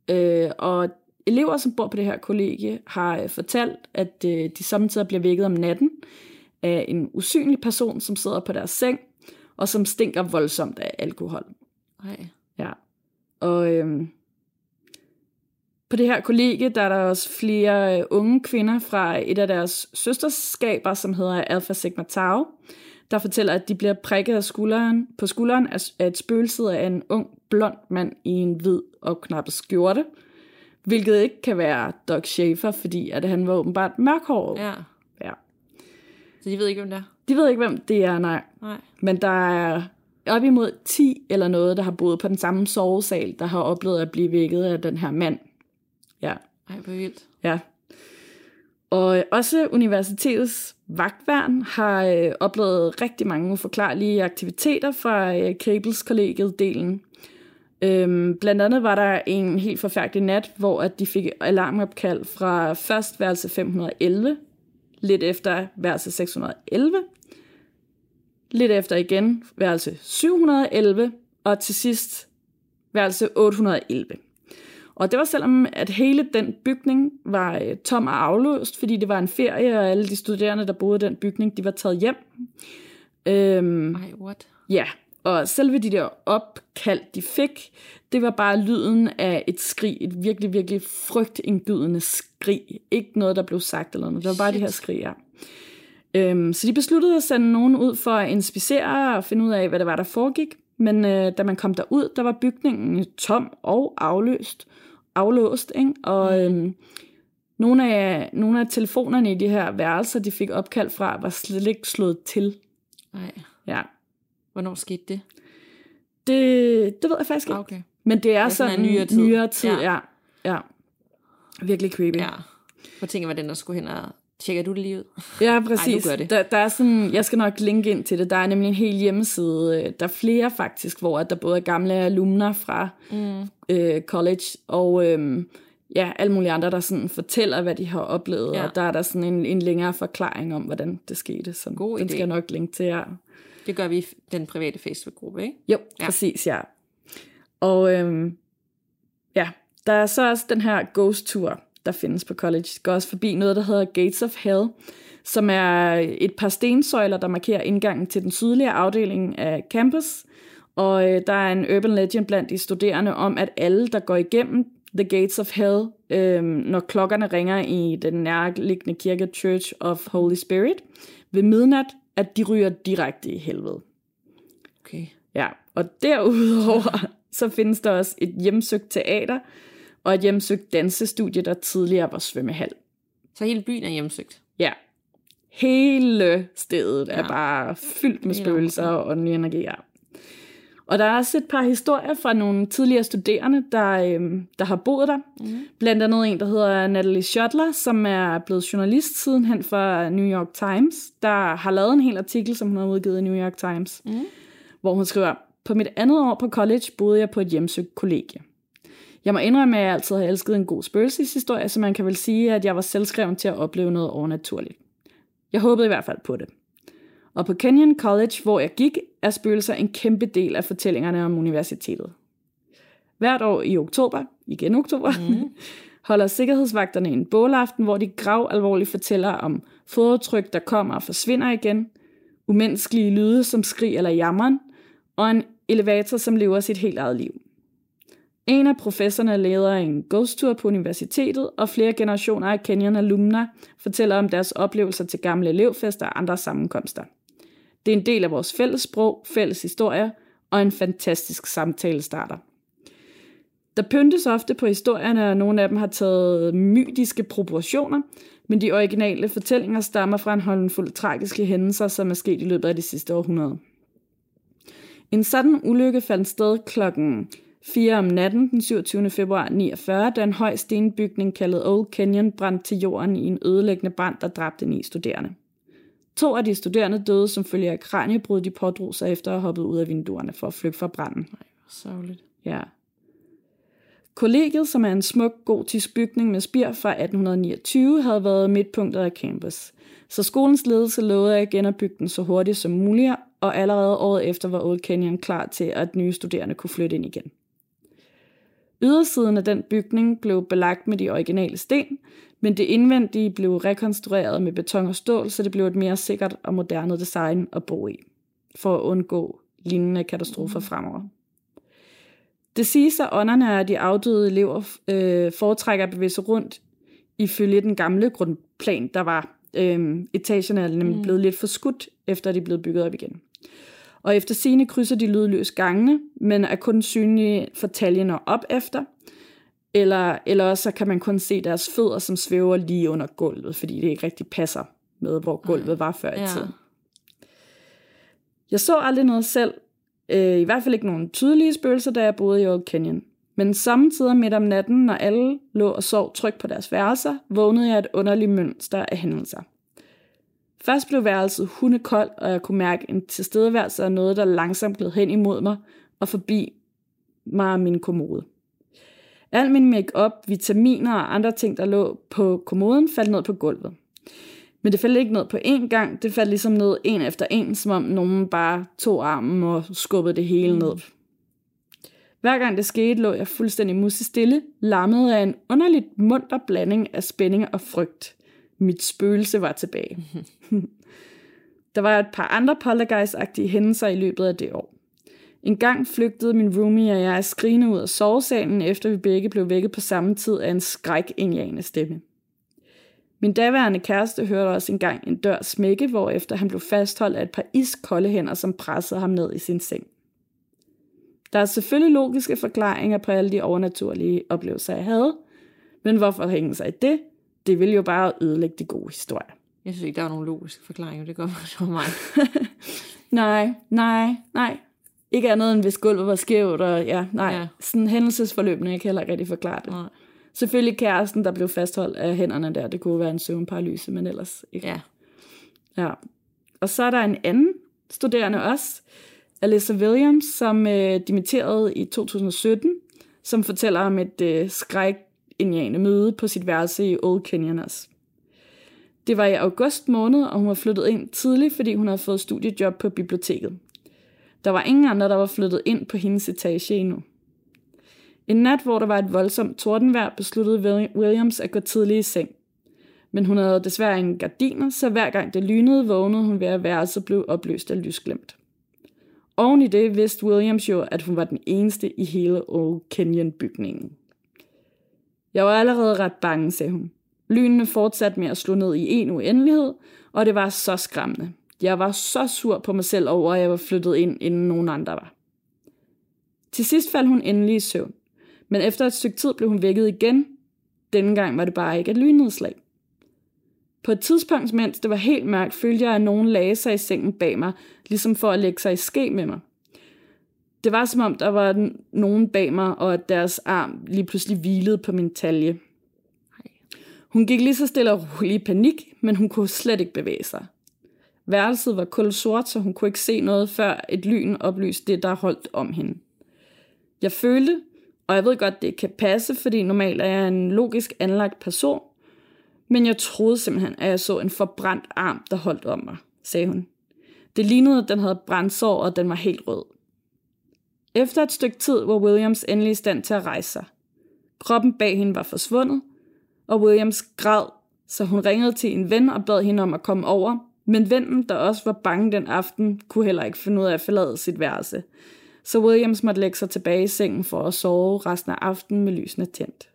Øh, og elever, som bor på det her kollegie, har øh, fortalt, at øh, de samtidig bliver vækket om natten af en usynlig person, som sidder på deres seng, og som stinker voldsomt af alkohol. Nej. Ja. Og øhm, på det her kollegie, der er der også flere øh, unge kvinder fra et af deres søsterskaber, som hedder Alpha Sigma Tau, der fortæller, at de bliver prikket af skulderen, på skulderen af, et spøgelse af en ung, blond mand i en hvid opknappet skjorte, hvilket ikke kan være Doug Schaefer, fordi at han var åbenbart mørkhåret. Ja. Så de ved ikke, hvem det er? De ved ikke, hvem det er, nej. Nej. Men der er op imod 10 eller noget, der har boet på den samme sovesal, der har oplevet at blive vækket af den her mand. Ja, Ej, hvor vildt. ja. Og også universitetets vagtværn har øh, oplevet rigtig mange uforklarlige aktiviteter fra øh, Cables kollegiet-delen. Øhm, blandt andet var der en helt forfærdelig nat, hvor at de fik alarmopkald fra først værelse 511, lidt efter værelse 611, lidt efter igen værelse 711, og til sidst værelse 811. Og det var selvom, at hele den bygning var øh, tom og afløst, fordi det var en ferie, og alle de studerende, der boede i den bygning, de var taget hjem. Øhm, Ej, what? ja, og selve de der opkald, de fik, det var bare lyden af et skrig, et virkelig, virkelig frygtindgydende skrig. Ikke noget, der blev sagt eller noget, det var bare de her skrig, ja. Øhm, så de besluttede at sende nogen ud for at inspicere og finde ud af, hvad det var, der foregik. Men øh, da man kom derud, der var bygningen tom og afløst, aflåst, ikke? Og øhm, nogle, af, nogle af telefonerne i de her værelser, de fik opkald fra, var slet ikke slået til. Nej. Ja. Hvornår skete det? Det, det ved jeg faktisk ikke. Ah, okay. Men det er, er sådan sådan en nyere tid. nyere tid Ja. ja. ja. Virkelig creepy. Ja. Hvor tænker man, den der skulle hen og... Tjekker du det lige ud? Ja, præcis. gør det. Der, der er sådan, jeg skal nok linke ind til det. Der er nemlig en hel hjemmeside. Der er flere faktisk, hvor at der både er gamle alumner fra mm. øh, college og øh, ja, alle mulige andre, der sådan fortæller, hvad de har oplevet. Ja. Og der er der sådan en, en længere forklaring om, hvordan det skete. Så God den idé. skal jeg nok linke til jer. Det gør vi i den private Facebook-gruppe, ikke? Jo, Ja. præcis, ja. Og øhm, ja, der er så også den her ghost tour, der findes på college. Det går også forbi noget, der hedder Gates of Hell, som er et par stensøjler, der markerer indgangen til den sydlige afdeling af campus. Og øh, der er en urban legend blandt de studerende om, at alle, der går igennem The Gates of Hell, øh, når klokkerne ringer i den nærliggende kirke Church of Holy Spirit ved midnat, at de ryger direkte i helvede. Okay. Ja, og derudover så findes der også et hjemsøgt teater og et hjemsøgt dansestudie, der tidligere var svømmehal. Så hele byen er hjemsøgt. Ja, hele stedet ja. Er bare fyldt med spøgelser og åndelige energier. Og der er også et par historier fra nogle tidligere studerende, der, øhm, der har boet der. Mm. Blandt andet en, der hedder Natalie Schottler, som er blevet journalist sidenhen for New York Times, der har lavet en hel artikel, som hun har udgivet i New York Times, mm. hvor hun skriver, på mit andet år på college boede jeg på et hjemsøgt kollegie. Jeg må indrømme, at jeg altid har elsket en god spøgelseshistorie, så man kan vel sige, at jeg var selvskreven til at opleve noget overnaturligt. Jeg håbede i hvert fald på det. Og på Kenyon College, hvor jeg gik, er spøgelser en kæmpe del af fortællingerne om universitetet. Hvert år i oktober, igen oktober, mm. <laughs> holder sikkerhedsvagterne en bålaften, hvor de grav alvorligt fortæller om fodtryk, der kommer og forsvinder igen, umenneskelige lyde som skrig eller jammeren, og en elevator, som lever sit helt eget liv. En af professorerne leder en ghost tour på universitetet, og flere generationer af Kenyon alumner fortæller om deres oplevelser til gamle elevfester og andre sammenkomster. Det er en del af vores fælles sprog, fælles historie og en fantastisk samtale starter. Der pyntes ofte på historierne, og nogle af dem har taget mytiske proportioner, men de originale fortællinger stammer fra en håndfuld tragiske hændelser, som er sket i løbet af de sidste århundrede. En sådan ulykke fandt sted klokken 4 om natten den 27. februar 49, da en høj stenbygning kaldet Old Canyon brændte til jorden i en ødelæggende brand, der dræbte ni studerende. To af de studerende døde som følge af kraniebrud, de pådrog sig efter at hoppet ud af vinduerne for at flygte fra branden. Nej, sørgeligt. Ja. Kollegiet, som er en smuk gotisk bygning med spir fra 1829, havde været midtpunktet af campus. Så skolens ledelse lovede at genopbygge den så hurtigt som muligt, og allerede året efter var Old Canyon klar til, at nye studerende kunne flytte ind igen. Ydersiden af den bygning blev belagt med de originale sten, men det indvendige blev rekonstrueret med beton og stål, så det blev et mere sikkert og moderne design at bo i, for at undgå lignende katastrofer fremover. Det siges, at ånderne af de afdøde elever øh, foretrækker at bevæge sig rundt ifølge den gamle grundplan, der var. Øh, etagerne er nemlig mm. blevet lidt for skudt, efter de er blevet bygget op igen. Og efter sine krydser de lydløs gangene, men er kun synlige for taljerne op efter – eller, eller så kan man kun se deres fødder, som svæver lige under gulvet, fordi det ikke rigtig passer med, hvor gulvet var før i ja. tiden. Jeg så aldrig noget selv, øh, i hvert fald ikke nogen tydelige spøgelser, da jeg boede i Old Canyon. Men samtidig midt om natten, når alle lå og sov trygt på deres værelser, vågnede jeg et underligt mønster af hændelser. Først blev værelset hundekoldt, og jeg kunne mærke en tilstedeværelse af noget, der langsomt gled hen imod mig og forbi mig og min kommode. Al min makeup, vitaminer og andre ting, der lå på kommoden, faldt ned på gulvet. Men det faldt ikke ned på én gang, det faldt ligesom ned en efter en, som om nogen bare tog armen og skubbede det hele ned. Hver gang det skete, lå jeg fuldstændig musestille, lammet af en underligt munter blanding af spænding og frygt. Mit spøgelse var tilbage. <laughs> Der var et par andre poltergeist-agtige hændelser i løbet af det år. En gang flygtede min roomie og jeg skrigende ud af sovesalen, efter vi begge blev vækket på samme tid af en skræk stemme. Min daværende kæreste hørte også engang en dør smække, hvor efter han blev fastholdt af et par iskolde hænder, som pressede ham ned i sin seng. Der er selvfølgelig logiske forklaringer på alle de overnaturlige oplevelser, jeg havde, men hvorfor hænge sig i det? Det vil jo bare ødelægge de gode historier. Jeg synes ikke, der er nogen logiske forklaringer. Det går for mig. <laughs> nej, nej, nej. Ikke andet end hvis gulvet var skævt, og ja, nej, ja. sådan hændelsesforløbene, jeg kan heller ikke rigtig forklare det. Nej. Selvfølgelig kæresten, der blev fastholdt af hænderne der, det kunne være en søvnparalyse, men ellers ikke. Ja. ja. Og så er der en anden studerende også, Alyssa Williams, som øh, dimitterede i 2017, som fortæller om et øh, skrækindjagende møde på sit værelse i Old Canyon også. Det var i august måned, og hun var flyttet ind tidligt, fordi hun havde fået studiejob på biblioteket. Der var ingen andre, der var flyttet ind på hendes etage endnu. En nat, hvor der var et voldsomt tordenvejr, besluttede Williams at gå tidligt i seng. Men hun havde desværre ingen gardiner, så hver gang det lynede, vågnede hun ved at være så blev opløst af lysglemt. Oven i det vidste Williams jo, at hun var den eneste i hele Old Canyon-bygningen. Jeg var allerede ret bange, sagde hun. Lynene fortsatte med at slå ned i en uendelighed, og det var så skræmmende. Jeg var så sur på mig selv over, at jeg var flyttet ind, inden nogen andre var. Til sidst faldt hun endelig i søvn, men efter et stykke tid blev hun vækket igen. Denne gang var det bare ikke et lynnedslag. På et tidspunkt, mens det var helt mørkt, følte jeg, at nogen lagde sig i sengen bag mig, ligesom for at lægge sig i ske med mig. Det var som om, der var nogen bag mig, og at deres arm lige pludselig hvilede på min talje. Hun gik lige så stille og roligt i panik, men hun kunne slet ikke bevæge sig. Værelset var kul sort, så hun kunne ikke se noget, før et lyn oplyste det, der holdt om hende. Jeg følte, og jeg ved godt, det kan passe, fordi normalt er jeg en logisk anlagt person, men jeg troede simpelthen, at jeg så en forbrændt arm, der holdt om mig, sagde hun. Det lignede, at den havde brændsår, og den var helt rød. Efter et stykke tid var Williams endelig i stand til at rejse sig. Kroppen bag hende var forsvundet, og Williams græd, så hun ringede til en ven og bad hende om at komme over, men vennen, der også var bange den aften, kunne heller ikke finde ud af at forlade sit værelse. Så Williams måtte lægge sig tilbage i sengen for at sove resten af aftenen med lysene tændt.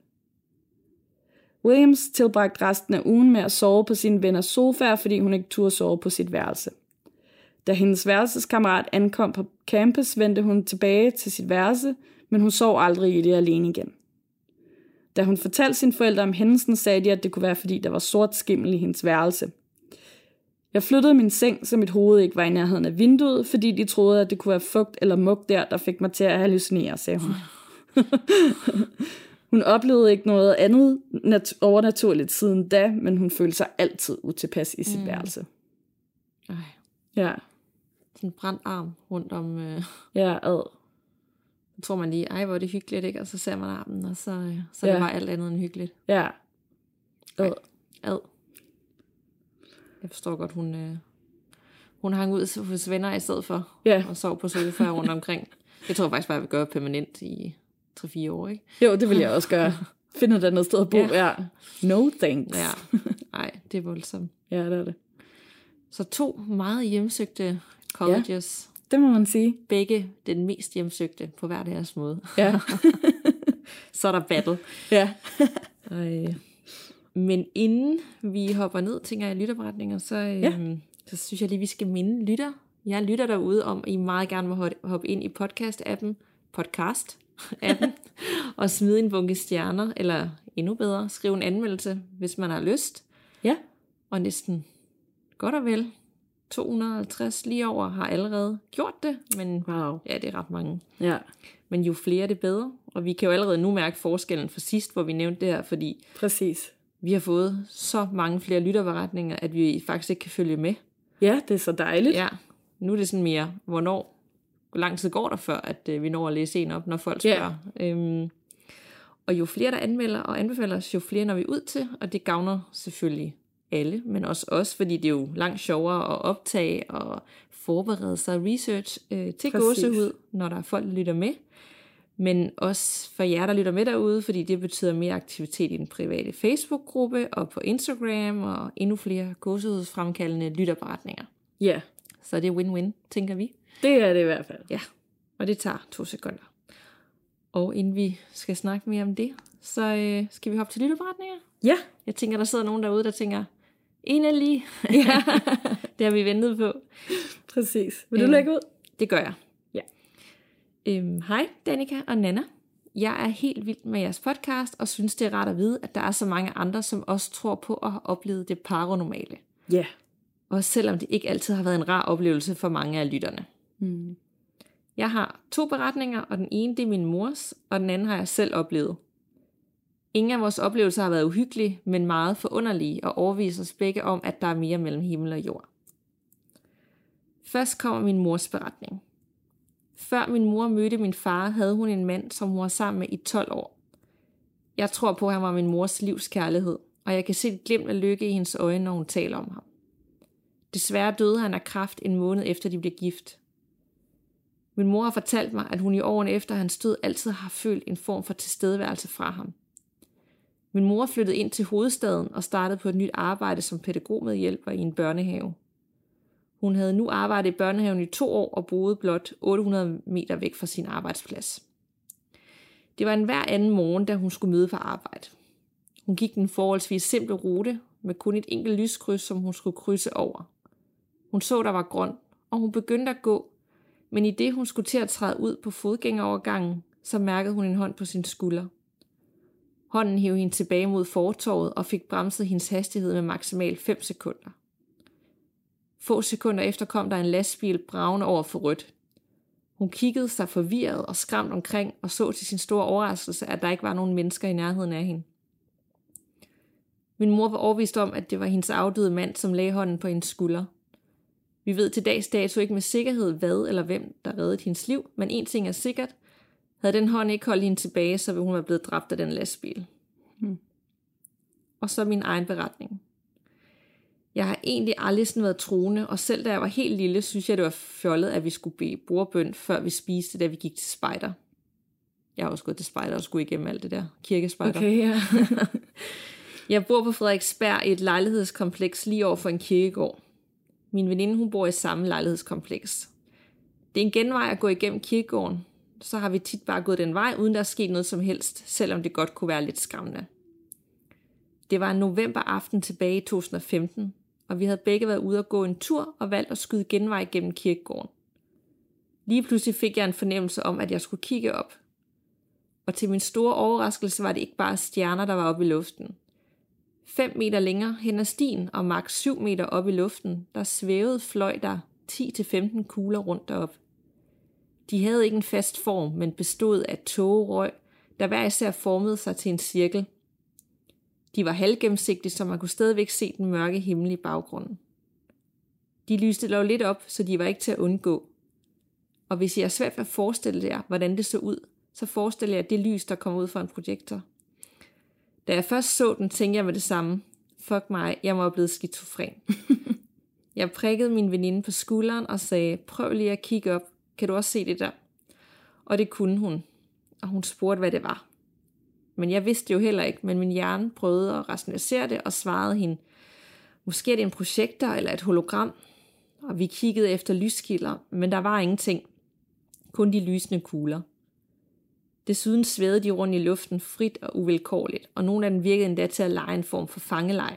Williams tilbragte resten af ugen med at sove på sin venners sofa, fordi hun ikke turde sove på sit værelse. Da hendes værelseskammerat ankom på campus, vendte hun tilbage til sit værelse, men hun sov aldrig i det alene igen. Da hun fortalte sine forældre om hændelsen, sagde de, at det kunne være, fordi der var sort skimmel i hendes værelse. Jeg flyttede min seng, så mit hoved ikke var i nærheden af vinduet, fordi de troede, at det kunne være fugt eller mug der, der fik mig til at hallucinere, sagde hun. <laughs> hun oplevede ikke noget andet nat- overnaturligt siden da, men hun følte sig altid utilpas i sit mm. værelse. Ej. Ja. Sådan en brændt arm rundt om... Øh, <laughs> Ja, ad. så tror man lige, ej, hvor er det hyggeligt, ikke? Og så ser man armen, og så, øh, så Ja. det bare alt andet end hyggeligt. Ja. Ad. Ad. Jeg forstår godt, hun, øh, hun hang ud hos venner i stedet for, Ja. og sov på sofa rundt omkring. Det tror jeg faktisk bare, jeg vil gøre permanent i 3-4 år, ikke? Jo, det vil jeg også gøre. Finde et andet sted at bo. Ja. Ja. No thanks. Ja. Nej, det er voldsomt. ja, det er det. Så to meget hjemsøgte colleges. Ja. Det må man sige. Begge den mest hjemsøgte på hver deres måde. Ja. <laughs> Så er der battle. ja. Ej. Men inden vi hopper ned, tænker jeg, i lytterberetninger, så, øhm, Ja. så synes jeg lige, vi skal minde lytter. Jeg lytter derude om, at I meget gerne må ho- hoppe ind i podcast-appen, podcast-appen, <laughs> og smide en bunke stjerner, eller endnu bedre, skrive en anmeldelse, hvis man har lyst. Ja. Og næsten godt og vel 250 lige over har allerede gjort det, men Wow. ja, det er ret mange. Ja. Men jo flere, det bedre. Og vi kan jo allerede nu mærke forskellen fra sidst, hvor vi nævnte det her, fordi Præcis. Vi har fået så mange flere lytterberetninger, at vi faktisk ikke kan følge med. Ja, det er så dejligt. Ja, nu er det sådan mere, hvornår, hvor lang tid går der før, at øh, vi når at læse en op, når folk Ja. spørger. Øhm, og jo flere, der anmelder og anbefaler os, jo flere når vi ud til, og det gavner selvfølgelig alle, men også os, fordi det er jo langt sjovere at optage og forberede sig research øh, til Præcis. gåsehud, når der er folk, der lytter med. Men også for jer, der lytter med derude, fordi det betyder mere aktivitet i den private Facebook-gruppe og på Instagram og endnu flere gåsehudsfremkaldende lytterberetninger. ja. Så det er win-win, tænker vi. Det er det i hvert fald. Ja, og det tager to sekunder. Og inden vi skal snakke mere om det, så øh, skal vi hoppe til lytterberetninger. Ja. Jeg tænker, der sidder nogen derude, der tænker, endelig. Ja. <laughs> det har vi ventet på. Præcis. Vil du Øhm. lægge ud? Det gør jeg. Øhm, hej, Danika og Nana. Jeg er helt vild med jeres podcast, og synes, det er rart at vide, at der er så mange andre, som også tror på at have oplevet det paranormale. Ja. Også selvom det ikke altid har været en rar oplevelse for mange af lytterne. Mm. Jeg har to beretninger, og den ene det er min mors, og den anden har jeg selv oplevet. Ingen af vores oplevelser har været uhyggelige, men meget forunderlige, og overviser os begge om, at der er mere mellem himmel og jord. Først kommer min mors beretning. Før min mor mødte min far, havde hun en mand, som hun var sammen med i 12 år. Jeg tror på, at han var min mors livs kærlighed, og jeg kan se et glimt af lykke i hendes øjne, når hun taler om ham. Desværre døde han af kræft en måned efter de blev gift. Min mor har fortalt mig, at hun i årene efter hans død altid har følt en form for tilstedeværelse fra ham. Min mor flyttede ind til hovedstaden og startede på et nyt arbejde som pædagogmedhjælper i en børnehave. Hun havde nu arbejdet i børnehaven i to år og boede blot 800 meter væk fra sin arbejdsplads. Det var en hver anden morgen, da hun skulle møde på arbejde. Hun gik den forholdsvis simple rute med kun et enkelt lyskryds, som hun skulle krydse over. Hun så, der var grøn, og hun begyndte at gå, men i det hun skulle til at træde ud på fodgængerovergangen, så mærkede hun en hånd på sin skulder. Hånden hævde hende tilbage mod fortorvet og fik bremset hendes hastighed med maksimalt 5 sekunder. Få sekunder efter kom der en lastbil bravende over for rødt. Hun kiggede sig forvirret og skræmt omkring og så til sin store overraskelse, at der ikke var nogen mennesker i nærheden af hende. Min mor var overvist om, at det var hendes afdøde mand, som lagde hånden på hendes skulder. Vi ved til dags dato ikke med sikkerhed, hvad eller hvem, der reddede hendes liv, men en ting er sikkert. Havde den hånd ikke holdt hende tilbage, så ville hun være blevet dræbt af den lastbil. Hmm. Og så min egen beretning. Jeg har egentlig aldrig sådan været troende, og selv da jeg var helt lille, synes jeg, det var fjollet, at vi skulle bede bordbøn, før vi spiste, da vi gik til spejder. Jeg har også gået til spejder og skulle igennem alt det der kirkespejder. Okay, ja. <laughs> jeg bor på Frederiksberg i et lejlighedskompleks lige over for en kirkegård. Min veninde, hun bor i samme lejlighedskompleks. Det er en genvej at gå igennem kirkegården. Så har vi tit bare gået den vej, uden der er sket noget som helst, selvom det godt kunne være lidt skræmmende. Det var en novemberaften tilbage i 2015, og vi havde begge været ude at gå en tur og valgt at skyde genvej gennem kirkegården. Lige pludselig fik jeg en fornemmelse om, at jeg skulle kigge op. Og til min store overraskelse var det ikke bare stjerner, der var oppe i luften. 5 meter længere hen ad stien og maks 7 meter op i luften, der svævede fløj der 10-15 kugler rundt derop. De havde ikke en fast form, men bestod af tågerøg, der hver især formede sig til en cirkel. De var halvgennemsigtige, så man kunne stadigvæk se den mørke himmel i baggrunden. De lyste dog lidt op, så de var ikke til at undgå. Og hvis jeg er svært ved at forestille jer, hvordan det så ud, så forestiller jeg det lys, der kom ud fra en projektor. Da jeg først så den, tænkte jeg med det samme. Fuck mig, jeg må have blevet skizofren. <laughs> jeg prikkede min veninde på skulderen og sagde, prøv lige at kigge op. Kan du også se det der? Og det kunne hun. Og hun spurgte, hvad det var. Men jeg vidste det jo heller ikke, men min hjerne prøvede at rationalisere det og svarede hende, måske er det en projektor eller et hologram. Og vi kiggede efter lyskilder, men der var ingenting. Kun de lysende kugler. Desuden svævede de rundt i luften frit og uvilkårligt, og nogle af dem virkede endda til at lege en form for fangelej.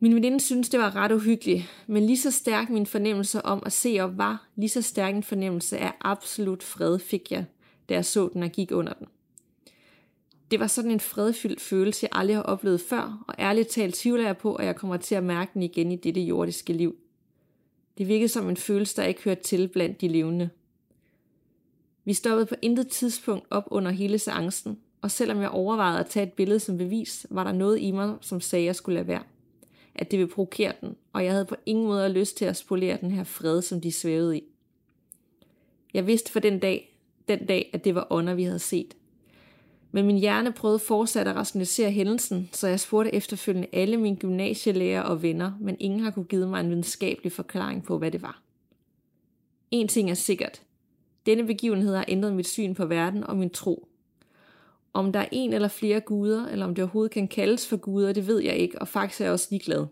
Min veninde synes det var ret uhyggeligt, men lige så stærk min fornemmelse om at se op var, lige så stærk en fornemmelse af absolut fred fik jeg, da jeg så den og gik under den. Det var sådan en fredfyldt følelse, jeg aldrig har oplevet før, og ærligt talt tvivler jeg på, at jeg kommer til at mærke den igen i dette jordiske liv. Det virkede som en følelse, der ikke hørte til blandt de levende. Vi stoppede på intet tidspunkt op under hele seancen, og selvom jeg overvejede at tage et billede som bevis, var der noget i mig, som sagde, at jeg skulle lade være. At det ville provokere den, og jeg havde på ingen måde lyst til at spolere den her fred, som de svævede i. Jeg vidste for den dag, den dag, at det var ånder, vi havde set. Men min hjerne prøvede fortsat at rationalisere hændelsen, så jeg spurgte efterfølgende alle mine gymnasielærer og venner, men ingen har kunne give mig en videnskabelig forklaring på, hvad det var. En ting er sikkert. Denne begivenhed har ændret mit syn på verden og min tro. Om der er en eller flere guder, eller om det overhovedet kan kaldes for guder, det ved jeg ikke, og faktisk er jeg også ligeglad.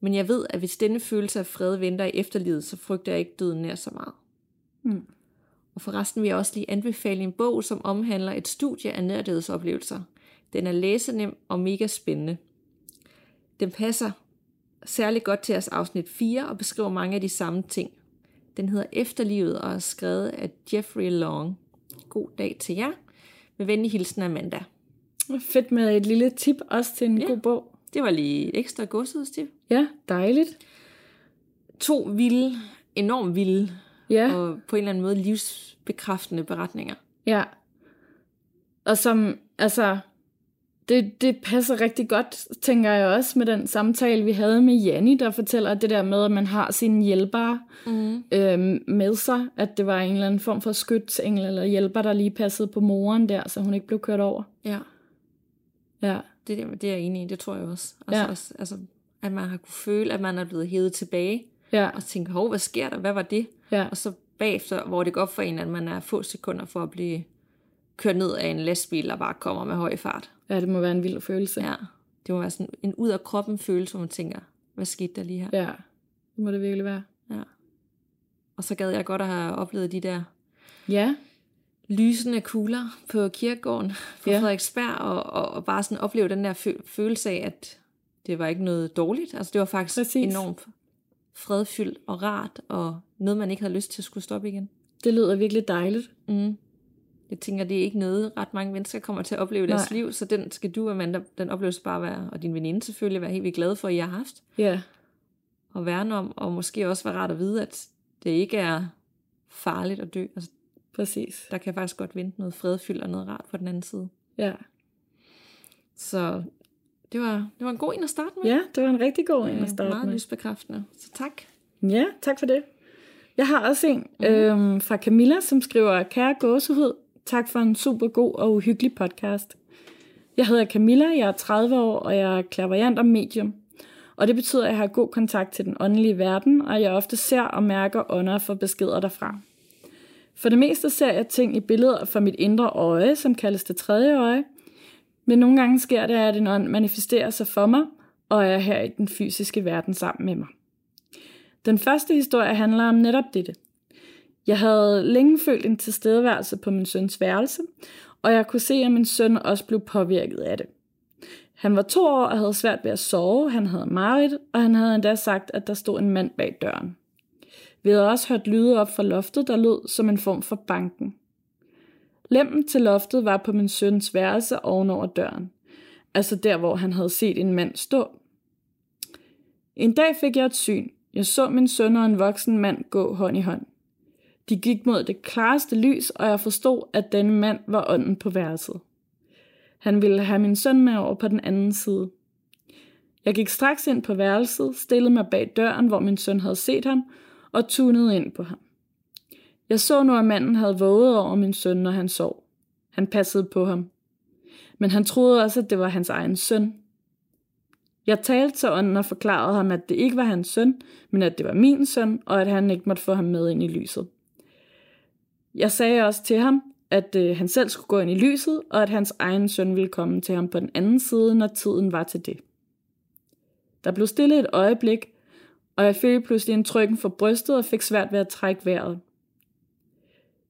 Men jeg ved, at hvis denne følelse af fred venter i efterlivet, så frygter jeg ikke døden nær så meget. Mm. Og forresten vil jeg også lige anbefale en bog, som omhandler et studie af nærdødsoplevelser. Den er læsenem og mega spændende. Den passer særlig godt til os afsnit 4 og beskriver mange af de samme ting. Den hedder Efterlivet og er skrevet af Jeffrey Long. God dag til jer. Med venlig hilsen Amanda. Fedt med et lille tip også til en ja, god bog. Det var lige et ekstra godshedstip. Ja, dejligt. To vilde, enormt vilde ja. og på en eller anden måde livsbekræftende beretninger. Ja. Og som, altså, det, det passer rigtig godt, tænker jeg også, med den samtale, vi havde med Janni, der fortæller det der med, at man har sine hjælpere mm. øhm, med sig, at det var en eller anden form for skytsengel eller hjælper, der lige passede på moren der, så hun ikke blev kørt over. Ja. Ja. Det, det er jeg enig i, det tror jeg også. Altså, ja. også, altså, at man har kunne føle, at man er blevet hævet tilbage, ja. og tænke, hov, hvad sker der? Hvad var det? Ja. Og så bagefter, hvor det går for en, at man er få sekunder for at blive kørt ned af en lastbil, der bare kommer med høj fart. Ja, det må være en vild følelse. Ja, det må være sådan en ud af kroppen følelse, hvor man tænker, hvad skete der lige her? Ja, det må det virkelig være. Ja. Og så gad jeg godt at have oplevet de der ja. lysende kugler på kirkegården på ja. Frederiksberg, og, og, og bare sådan opleve den der følelse af, at det var ikke noget dårligt. Altså det var faktisk Præcis. enormt fredfyldt og rart, og noget, man ikke havde lyst til at skulle stoppe igen. Det lyder virkelig dejligt. Mm. Jeg tænker, det er ikke noget, ret mange mennesker kommer til at opleve i deres liv, så den skal du, Amanda, den opleves bare være, og din veninde selvfølgelig, være helt vildt glad for, at I har haft. Ja. Og værne om, og måske også være rart at vide, at det ikke er farligt at dø. Altså, Præcis. der kan faktisk godt vente noget fredfyldt og noget rart på den anden side. Ja. Så det var, det var en god en at starte med. ja, det var en rigtig god en Øh, at starte Meget med. lysbekræftende. Så tak. Ja, tak for det. Jeg har også en mm. øhm, fra Camilla, som skriver, Kære gåsehud, tak for en super god og uhyggelig podcast. Jeg hedder Camilla, jeg er 30 år, og jeg er klaverjant og medium. Og det betyder, at jeg har god kontakt til den åndelige verden, og jeg ofte ser og mærker ånder for beskeder derfra. For det meste ser jeg ting i billeder fra mit indre øje, som kaldes det tredje øje. Men nogle gange sker det, at en ånd manifesterer sig for mig, og er her i den fysiske verden sammen med mig. Den første historie handler om netop dette. Jeg havde længe følt en tilstedeværelse på min søns værelse, og jeg kunne se, at min søn også blev påvirket af det. Han var to år og havde svært ved at sove, han havde mareridt, og han havde endda sagt, at der stod en mand bag døren. Vi havde også hørt lyde op fra loftet, der lød som en form for banken. Lemmen til loftet var på min søns værelse ovenover døren, altså der, hvor han havde set en mand stå. En dag fik jeg et syn. Jeg så min søn og en voksen mand gå hånd i hånd. De gik mod det klareste lys, og jeg forstod, at denne mand var ånden på værelset. Han ville have min søn med over på den anden side. Jeg gik straks ind på værelset, stillede mig bag døren, hvor min søn havde set ham, og tunede ind på ham. Jeg så nu, at manden havde våget over min søn, når han sov. Han passede på ham. Men han troede også, at det var hans egen søn. Jeg talte til ånden og forklarede ham, at det ikke var hans søn, men at det var min søn, og at han ikke måtte få ham med ind i lyset. Jeg sagde også til ham, at øh, han selv skulle gå ind i lyset, og at hans egen søn ville komme til ham på den anden side, når tiden var til det. Der blev stille et øjeblik, og jeg følte pludselig en trykken for brystet og fik svært ved at trække vejret.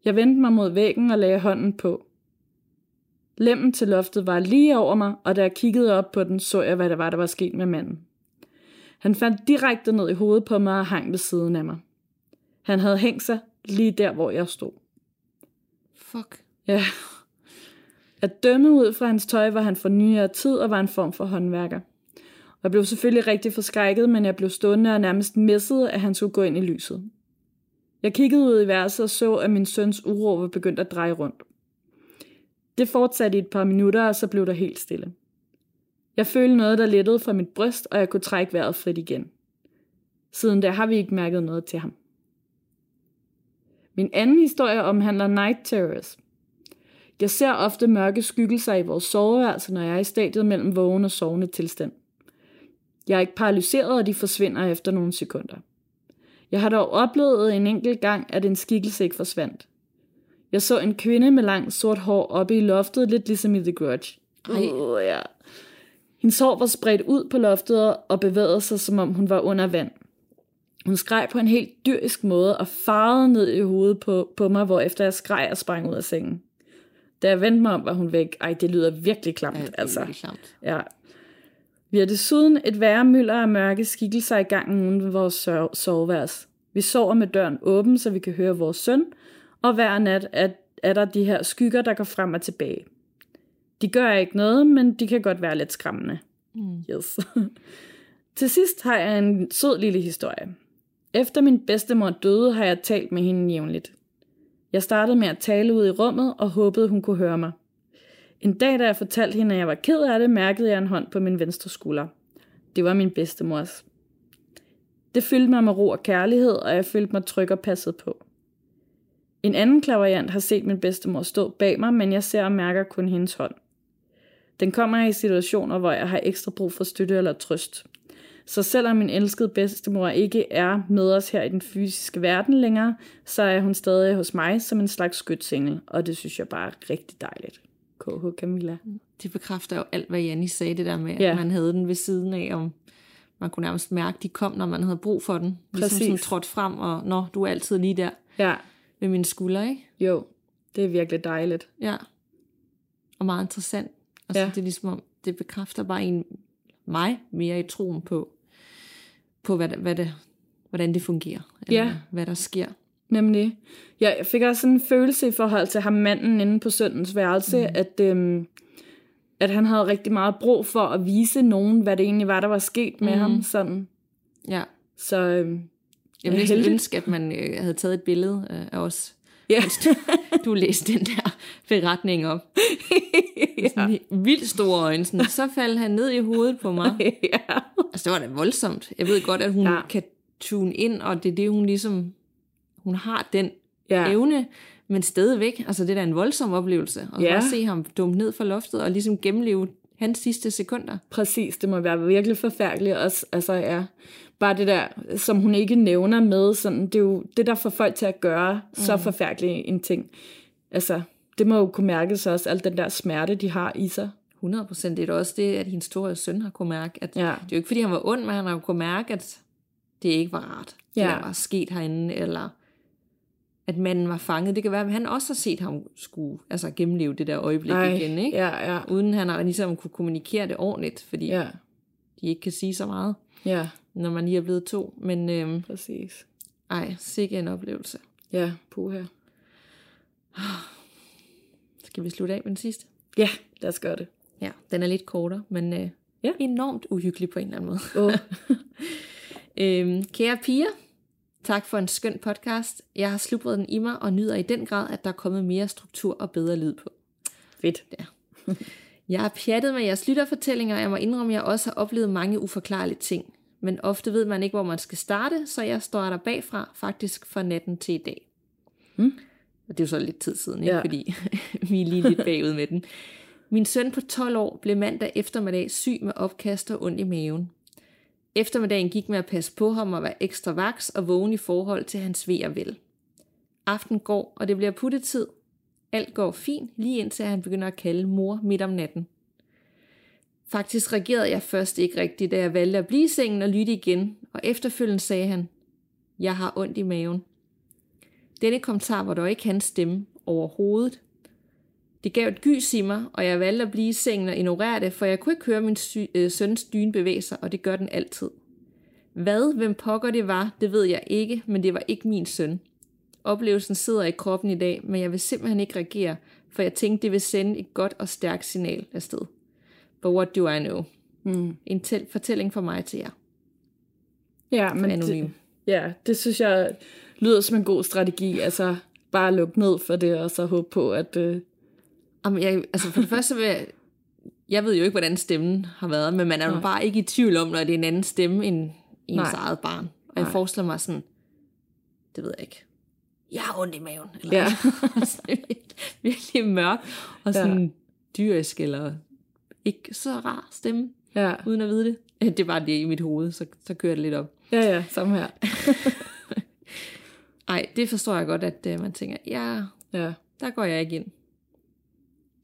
Jeg vendte mig mod væggen og lagde hånden på. Lemmen til loftet var lige over mig, og da jeg kiggede op på den, så jeg, hvad der var, der var sket med manden. Han fandt direkte ned i hovedet på mig og hang ved siden af mig. Han havde hængt sig lige der, hvor jeg stod. Fuck. Ja. At dømme ud fra hans tøj var han for nyere tid og var en form for håndværker. Jeg blev selvfølgelig rigtig forskrækket, men jeg blev stående og nærmest misset, at han skulle gå ind i lyset. Jeg kiggede ud i værelset og så, at min søns uro var begyndt at dreje rundt. Det fortsatte i et par minutter, og så blev der helt stille. Jeg følte noget, der lettede fra mit bryst, og jeg kunne trække vejret frit igen. Siden da har vi ikke mærket noget til ham. Min anden historie omhandler night terrors. Jeg ser ofte mørke skyggelser i vores soveværelse, når jeg er i stadiet mellem vågen og sovende tilstand. Jeg er ikke paralyseret, og de forsvinder efter nogle sekunder. Jeg har dog oplevet en enkelt gang, at en skikkelse ikke forsvandt. Jeg så en kvinde med langt sort hår oppe i loftet, lidt ligesom i The Grudge. Ej. Uh, ja. Hendes hår var spredt ud på loftet og bevægede sig, som om hun var under vand. Hun skreg på en helt dyrisk måde og farede ned i hovedet på, på mig, hvor efter jeg skreg og sprang ud af sengen. Da jeg vendte mig om, var hun væk. Ej, det lyder virkelig klamt, Ja, det er altså. klamt. Ja. Vi har desuden et værre mylder af mørke skikkelser i gangen uden ved vores sove- soveværelse. Vi sover med døren åben, så vi kan høre vores søn, og hver nat er, er der de her skygger, der går frem og tilbage. De gør ikke noget, men de kan godt være lidt skræmmende. Mm. Yes. <laughs> Til sidst har jeg en sød lille historie. Efter min bedstemor døde, har jeg talt med hende jævnligt. Jeg startede med at tale ud i rummet og håbede, hun kunne høre mig. En dag, da jeg fortalte hende, at jeg var ked af det, mærkede jeg en hånd på min venstre skulder. Det var min bedstemors. Det fyldte mig med ro og kærlighed, og jeg følte mig tryg og passet på. En anden klaveriant har set min bedstemor stå bag mig, men jeg ser og mærker kun hendes hånd. Den kommer i situationer, hvor jeg har ekstra brug for støtte eller trøst. Så selvom min elskede bedstemor ikke er med os her i den fysiske verden længere, så er hun stadig hos mig som en slags skytsengel, og det synes jeg bare er rigtig dejligt. KH Camilla. Det bekræfter jo alt, hvad Janni sagde, det der med, Ja. at man havde den ved siden af, om man kunne nærmest mærke, at de kom, når man havde brug for den. Ligesom Præcis. sådan trådt frem, og nå, du er altid lige der Ja, ved mine skuldre, ikke? jo, det er virkelig dejligt. Ja. Og meget interessant. Altså, Ja. ja. det er ligesom om, det bekræfter bare en, mig mere i troen på, på hvad, hvad det, hvordan det fungerer. Eller Ja. hvad der sker. Nemlig. Ja, jeg fik også sådan en følelse i forhold til ham manden inde på søndens værelse, mm. at, øhm, at han havde rigtig meget brug for at vise nogen, hvad det egentlig var, der var sket med mm. ham. Sådan. Ja. Så øhm, Jeg ville Ja, heldigt. ønske, at man øh, havde taget et billede øh, af os. Ja. mens du, du læste den der beretning op. <laughs> Sådan vildt store øjne. Sådan, så faldt han ned i hovedet på mig. <laughs> ja. Altså, det var da voldsomt. Jeg ved godt, at hun Ja. ja. kan tune ind, og det er det, hun ligesom... Hun har den Ja. evne, men stadigvæk. Altså, det er da en voldsom oplevelse. Og Ja. se ham dumme ned fra loftet, og ligesom gennemleve hans sidste sekunder. Præcis, det må være virkelig forfærdeligt også. Altså, ja, bare det der, som hun ikke nævner med, sådan, det er jo det, der får folk til at gøre mm. så forfærdelig en ting. Altså, det må jo kunne mærkes også, al den der smerte, de har i sig. 100 procent. Det er også det, at hendes store søn har kunne mærke. At Ja. Det er jo ikke, fordi han var ond, men han har jo kunne mærke, at det ikke var rart. Det Ja. der var sket herinde, eller at manden var fanget. Det kan være, at han også har set ham skulle altså, gennemleve det der øjeblik Ej, igen, ikke? Ja, ja, Uden han har ligesom kunne kommunikere det ordentligt, fordi ja. de ikke kan sige så meget, ja, når man lige er blevet to. Men øhm, præcis. ej, sikke en oplevelse. Ja, puha. Skal vi slutte af med den sidste? Ja, lad os gøre det. Ja, den er lidt kortere, men øh, ja. enormt uhyggelig på en eller anden måde. Oh. <laughs> Øhm, kære piger, tak for en skøn podcast. Jeg har slubret den i mig og nyder i den grad, at der er kommet mere struktur og bedre lyd på. Fedt. Jeg har pjattet med jeres lytterfortællinger, og jeg må indrømme, at jeg også har oplevet mange uforklarlige ting. Men ofte ved man ikke, hvor man skal starte, så jeg står der bagfra, faktisk fra natten til i dag. Hmm. Og det er jo så lidt tid siden, ikke? Ja. Ja. fordi <laughs> vi er lige lidt bagud med den. Min søn på 12 år blev mandag eftermiddag syg med opkast og ondt i maven. Eftermiddagen gik med at passe på ham og være ekstra vaks og vågen i forhold til hans ved og vel. Aften går, og det bliver puttetid. Alt går fint, lige indtil han begynder at kalde mor midt om natten. Faktisk reagerede jeg først ikke rigtigt, da jeg valgte at blive i sengen og lytte igen, og efterfølgende sagde han, jeg har ondt i maven. Denne kommentar var dog ikke hans stemme overhovedet. Det gav et gys i mig, og jeg valgte at blive i sengen og ignorere det, for jeg kunne ikke høre min sy- øh, søns dyne bevæge sig, og det gør den altid. Hvad, hvem pokker det var, det ved jeg ikke, men det var ikke min søn. Oplevelsen sidder i kroppen i dag, men jeg vil simpelthen ikke reagere, for jeg tænkte, det vil sende et godt og stærkt signal afsted. But what do I know? Mm. En tel- fortælling fra mig til jer. Ja, men Anonym. det, ja, det synes jeg lyder som en god strategi. Altså, bare lukke ned for det, og så håbe på, at... Øh, Jamen, jeg, altså for det <laughs> første vil jeg, jeg ved jo ikke, hvordan stemmen har været, men man er jo Nej. bare ikke i tvivl om, når det er en anden stemme end ens Nej. eget barn. Og jeg Nej. forestiller mig sådan, det ved jeg ikke, jeg har ondt i maven. Eller Ja. <laughs> sådan virkelig mørk og sådan ja. dyrisk, eller ikke så rar stemme, ja, uden at vide det. Det er bare det i mit hoved, så, så kører det lidt op. ja, ja, samme her. <laughs> Ej, det forstår jeg godt, at uh, man tænker, ja, Ja, der går jeg ikke ind.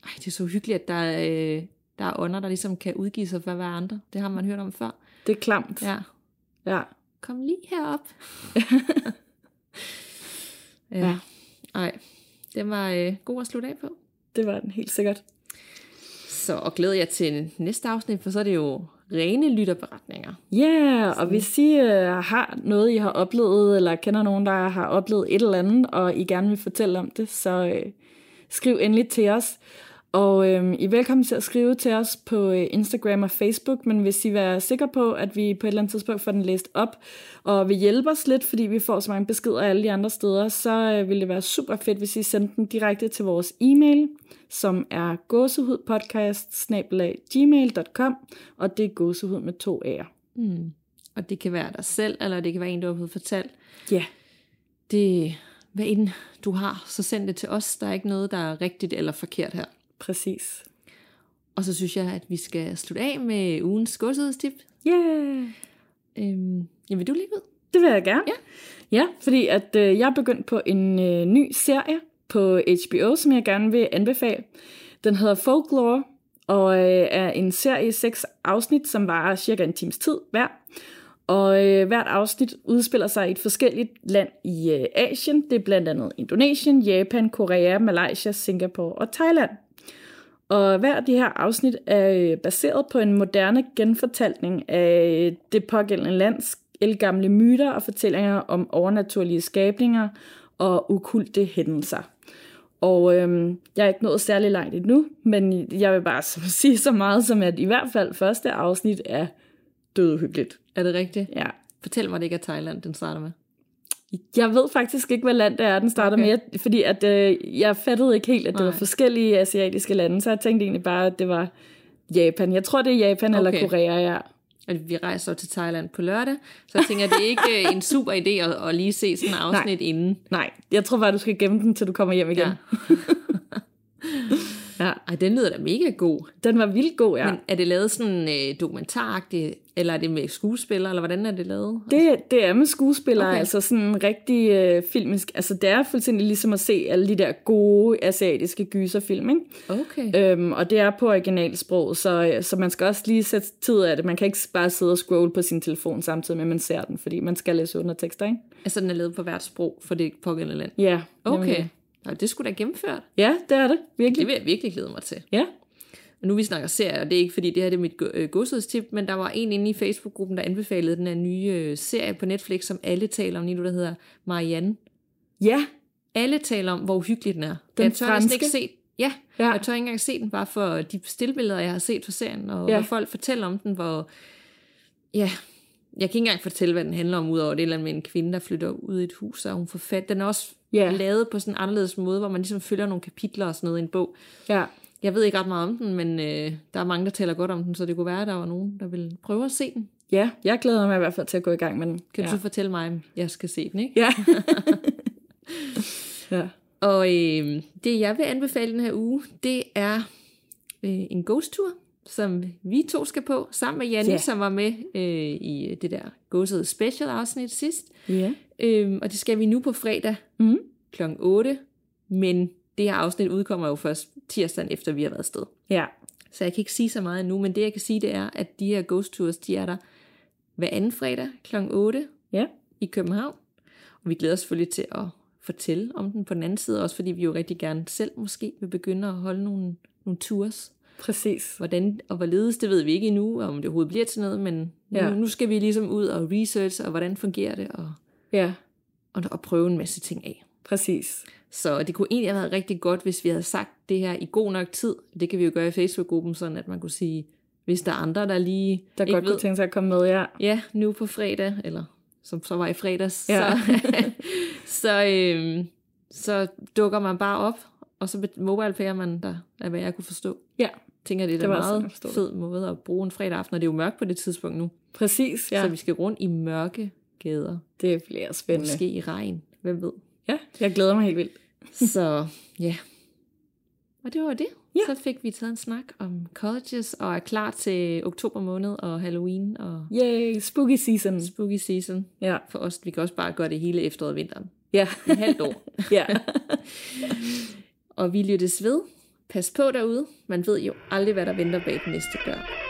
Ej, det er så hyggeligt, at der er, øh, der er ånder, der ligesom kan udgive sig for at være andre. Det har man hørt om før. det er klamt. Ja, ja. kom lige herop. <laughs> ja. Ja. Ej, det var øh, god at slutte af på. det var den helt sikkert. Så og glæder jeg til næste afsnit, for så er det jo rene lytterberetninger. Ja, yeah, og hvis I øh, har noget, I har oplevet, eller kender nogen, der har oplevet et eller andet, og I gerne vil fortælle om det, så øh, skriv endelig til os. Og øh, I er velkommen til at skrive til os på øh, Instagram og Facebook, men hvis I være sikre på, at vi på et eller andet tidspunkt får den læst op, og vil hjælpe os lidt, fordi vi får så mange beskeder alle de andre steder, så øh, vil det være super fedt, hvis I sender den direkte til vores e-mail, som er gåsehudpodcast og det er gåsehud med to A'er. Mm. Og det kan være dig selv, eller det kan være en, du har fået fortalt. Ja, Det, hvad end du har, så send det til os. Der er ikke noget, der er rigtigt eller forkert her. Præcis. Og så synes jeg, at vi skal slutte af med ugens godshedstip. Yeah! Øhm, ja, vil du lige ud? Det vil jeg gerne. Ja. Ja, fordi at øh, jeg er begyndt på en øh, ny serie på HBO, som jeg gerne vil anbefale. Den hedder Folklore, og øh, er en serie i seks afsnit, som varer cirka en times tid hver. Og øh, hvert afsnit udspiller sig i et forskelligt land i øh, Asien. Det er blandt andet Indonesien, Japan, Korea, Malaysia, Singapore og Thailand. Og hver af de her afsnit er øh, baseret på en moderne genfortælling af øh, det pågældende lands gamle myter og fortællinger om overnaturlige skabninger og ukulte hændelser. Og øhm, jeg er ikke nået særlig langt endnu, men jeg vil bare <laughs> sige så meget som, at i hvert fald første afsnit er dødhyggeligt. Er det rigtigt? Ja. Fortæl mig, det ikke er Thailand, den starter med. Jeg ved faktisk ikke, hvad land det er, den starter okay. med, fordi at, øh, jeg fattede ikke helt, at det Nej. var forskellige asiatiske lande, så jeg tænkte egentlig bare, at det var Japan. Jeg tror, det er Japan okay. eller Korea, ja. Og vi rejser til Thailand på lørdag, så jeg tænker, at det er ikke en super idé at, at lige se sådan en afsnit Nej. inden. Nej, jeg tror bare, du skal gemme den, til du kommer hjem igen. Ja. <laughs> Ja. Ej, den lyder da mega god. Den var vildt god, ja. Men er det lavet sådan øh, dokumentaragtigt, eller er det med skuespillere, eller hvordan er det lavet? Det, det er med skuespillere, okay. altså sådan rigtig øh, filmisk. Altså det er fuldstændig ligesom at se alle de der gode asiatiske gyserfilm, ikke? Okay. Øhm, og det er på originalsprog, så, øh, så man skal også lige sætte tid af det. Man kan ikke bare sidde og scrolle på sin telefon samtidig med, at man ser den, fordi man skal læse undertekster, ikke? Altså den er lavet på hvert sprog for det pågældende land? Ja. Okay. Nemlig. Og det skulle da gennemført. Ja, det er det. Virkelig. Det vil jeg virkelig glæde mig til. Ja. Og nu vi snakker serier, og det er ikke fordi, det her det er mit øh, godshedstip, men der var en inde i Facebook-gruppen, der anbefalede den her nye øh, serie på Netflix, som alle taler om lige nu, der hedder Marianne. Ja. Alle taler om, hvor hyggelig den er. Den jeg tør franske? ikke se Ja, ja, jeg tør ikke engang se den, bare for de stillbilleder, jeg har set fra serien, og ja. hvor folk fortæller om den, hvor... Ja, jeg kan ikke engang fortælle, hvad den handler om, udover det eller med en kvinde, der flytter ud i et hus, og hun får fat. Den er også yeah. lavet på sådan en anderledes måde, hvor man ligesom følger nogle kapitler og sådan noget i en bog. Ja. Jeg ved ikke ret meget om den, men øh, der er mange, der taler godt om den, så det kunne være, at der var nogen, der vil prøve at se den. Ja, jeg glæder mig i hvert fald til at gå i gang med den. Kan ja. du fortælle mig, om jeg skal se den, ikke? Ja. <laughs> ja. Og øh, det, jeg vil anbefale den her uge, det er øh, en ghost-tur som vi to skal på, sammen med Janne, yeah. som var med øh, i det der gåsede special afsnit sidst. Yeah. Øhm, og det skal vi nu på fredag mm. kl. 8, men det her afsnit udkommer jo først tirsdagen efter vi har været afsted. Ja. Så jeg kan ikke sige så meget nu, men det jeg kan sige, det er, at de her ghost tours, de er der hver anden fredag kl. 8 ja. i København. Og vi glæder os selvfølgelig til at fortælle om den på den anden side, også fordi vi jo rigtig gerne selv måske vil begynde at holde nogle, nogle tours. Præcis. Hvordan og hvorledes, det ved vi ikke endnu, om det overhovedet bliver til noget, men ja. nu, nu skal vi ligesom ud og research, og hvordan fungerer det, og, ja. og, og prøve en masse ting af. Præcis. Så det kunne egentlig have været rigtig godt, hvis vi havde sagt det her i god nok tid. Det kan vi jo gøre i Facebook-gruppen, sådan at man kunne sige, hvis der er andre, der lige Der godt ved, kunne tænke sig at komme med, ja. Ja, nu på fredag, eller som så var i fredags, Ja. så, <laughs> så, øhm, så dukker man bare op, og så mobile man der, af hvad jeg kunne forstå. Ja. Tænker, det er Det sådan, jeg meget fed måde at bruge en fredag aften, og det er jo mørkt på det tidspunkt nu. Præcis, Ja. Så vi skal rundt i mørke gader. Det bliver spændende. Måske i regn. Hvem ved? Ja, jeg glæder mig helt vildt. <laughs> Så ja. Og det var det. Ja. Så fik vi taget en snak om colleges, og er klar til oktober måned og Halloween og Yay, spooky season. spooky season. Ja. For os, vi kan også bare gøre det hele efteråret og vinteren. Ja. I halvt år. <laughs> ja. Og vi lyttes ved. Pas på derude. Man ved jo aldrig, hvad der venter bag den næste dør.